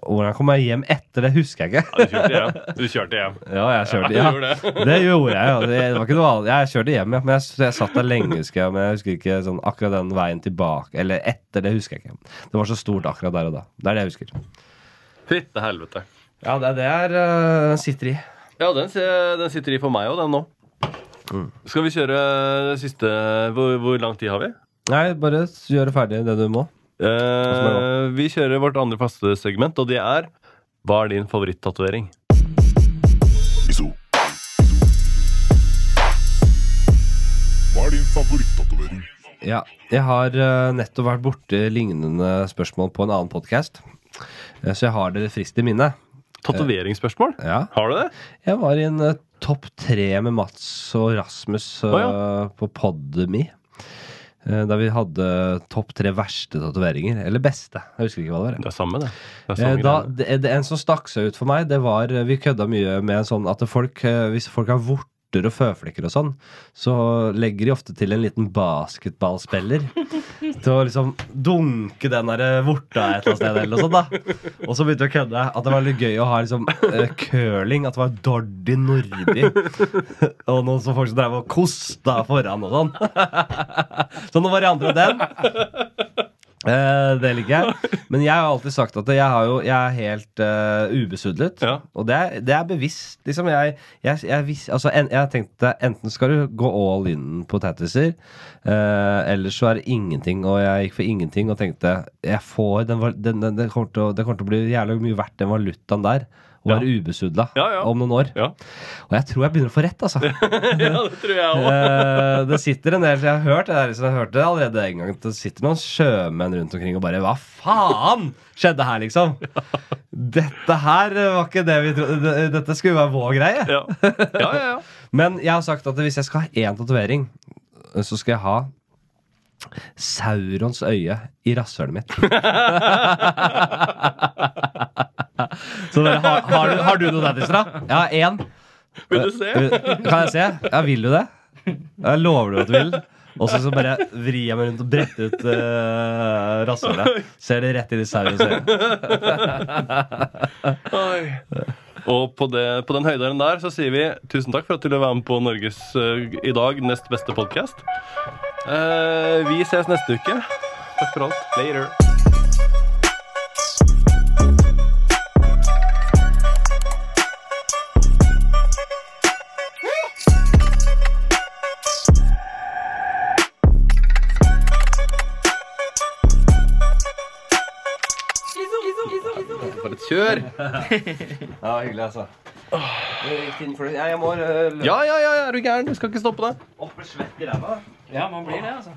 hvordan kom jeg hjem etter det, husker jeg ikke. Du kjørte hjem. Du kjørte hjem. Ja, jeg kjørte hjem ja. gjorde det. Det gjorde jeg, ja. Det var ikke noe annet. Jeg kjørte hjem, ja. Men jeg, jeg satt der lenge, husker jeg. Men jeg husker ikke sånn akkurat den veien tilbake. Eller etter, det husker jeg ikke. Det var så stort akkurat der og da. Det er det jeg husker. Fytte helvete. Ja, det, det er det jeg sitter i. Ja, den, den sitter i for meg òg, den nå. Skal vi kjøre det siste hvor, hvor lang tid har vi? Nei, bare gjøre ferdig det du må. Eh, vi kjører vårt andre faste segment, og det er Hva er din favorittatovering? Hva er din favorittatovering? Ja, jeg har øh, nettopp vært borti lignende spørsmål på en annen podkast. Så jeg har det friskt i minne. Tatoveringsspørsmål? Ja. Har du det? Jeg var i en uh, topp tre med Mats og Rasmus uh, oh, ja. på Podmy. Da Der vi hadde topp tre verste tatoveringer. Eller beste. Jeg husker ikke hva det var. Det er samme, det. det, er Eh, Da, det, det, en som stakk seg ut for meg, det var eh, Vi kødda mye med en sånn at folk, eh, hvis folk har vorter og føflekker og sånn, så legger de ofte til en liten basketballspiller til å liksom dunke den der eh, vorta et eller annet sted. Eller sånt, da. Og så begynte vi å kødde at det var litt gøy å ha liksom uh, curling. At det var Dordi Nordi og noen som folk som drev og kosta foran og sånn. så noen varianter av den. Eh, det liker jeg. Men jeg har alltid sagt at jeg, har jo, jeg er helt uh, ubesudlet. Ja. Og det er, det er bevisst. Liksom. Jeg, jeg, jeg, altså, en, jeg tenkte enten skal du gå all in på tattiser, uh, eller så er det ingenting. Og jeg gikk for ingenting og tenkte jeg får den, val- den, den, det, kommer til å, det kommer til å bli jævlig mye verdt den valutaen der. Å Ja. være ubesudla Ja, ja. om noen år. Ja. Og jeg tror jeg begynner å få rett, altså. ja, det tror jeg òg. Eh, det sitter en del Jeg har hørt det så jeg hørte det allerede en gang. Det sitter noen sjømenn rundt omkring og bare Hva faen skjedde her, liksom? Dette her var ikke det vi trodde Dette skulle være vår greie. Ja. ja, ja, ja. Men jeg har sagt at hvis jeg skal ha én tatovering, så skal jeg ha Saurons øye i rasshølet mitt. så dere, har, har, du, har du noe der, da? Ja, én. Vil du se? Kan jeg se? Ja, vil du det? Jeg lover du at du vil. Og så så bare vrir jeg meg rundt og bretter ut uh, rasshølet. Ser det rett inn i sauens øye. Og på, det, på den høyderen der så sier vi tusen takk for at du ville være med på Norges uh, i dag nest beste podkast. vi ses neste uke. Takk for alt. Later. For et kjør! Ja, hyggelig, altså. Ja, jeg må uh, Ja, ja, ja, er du gæren? Du skal ikke stoppe deg. opp med svett i ræva. Ja, man blir det, altså.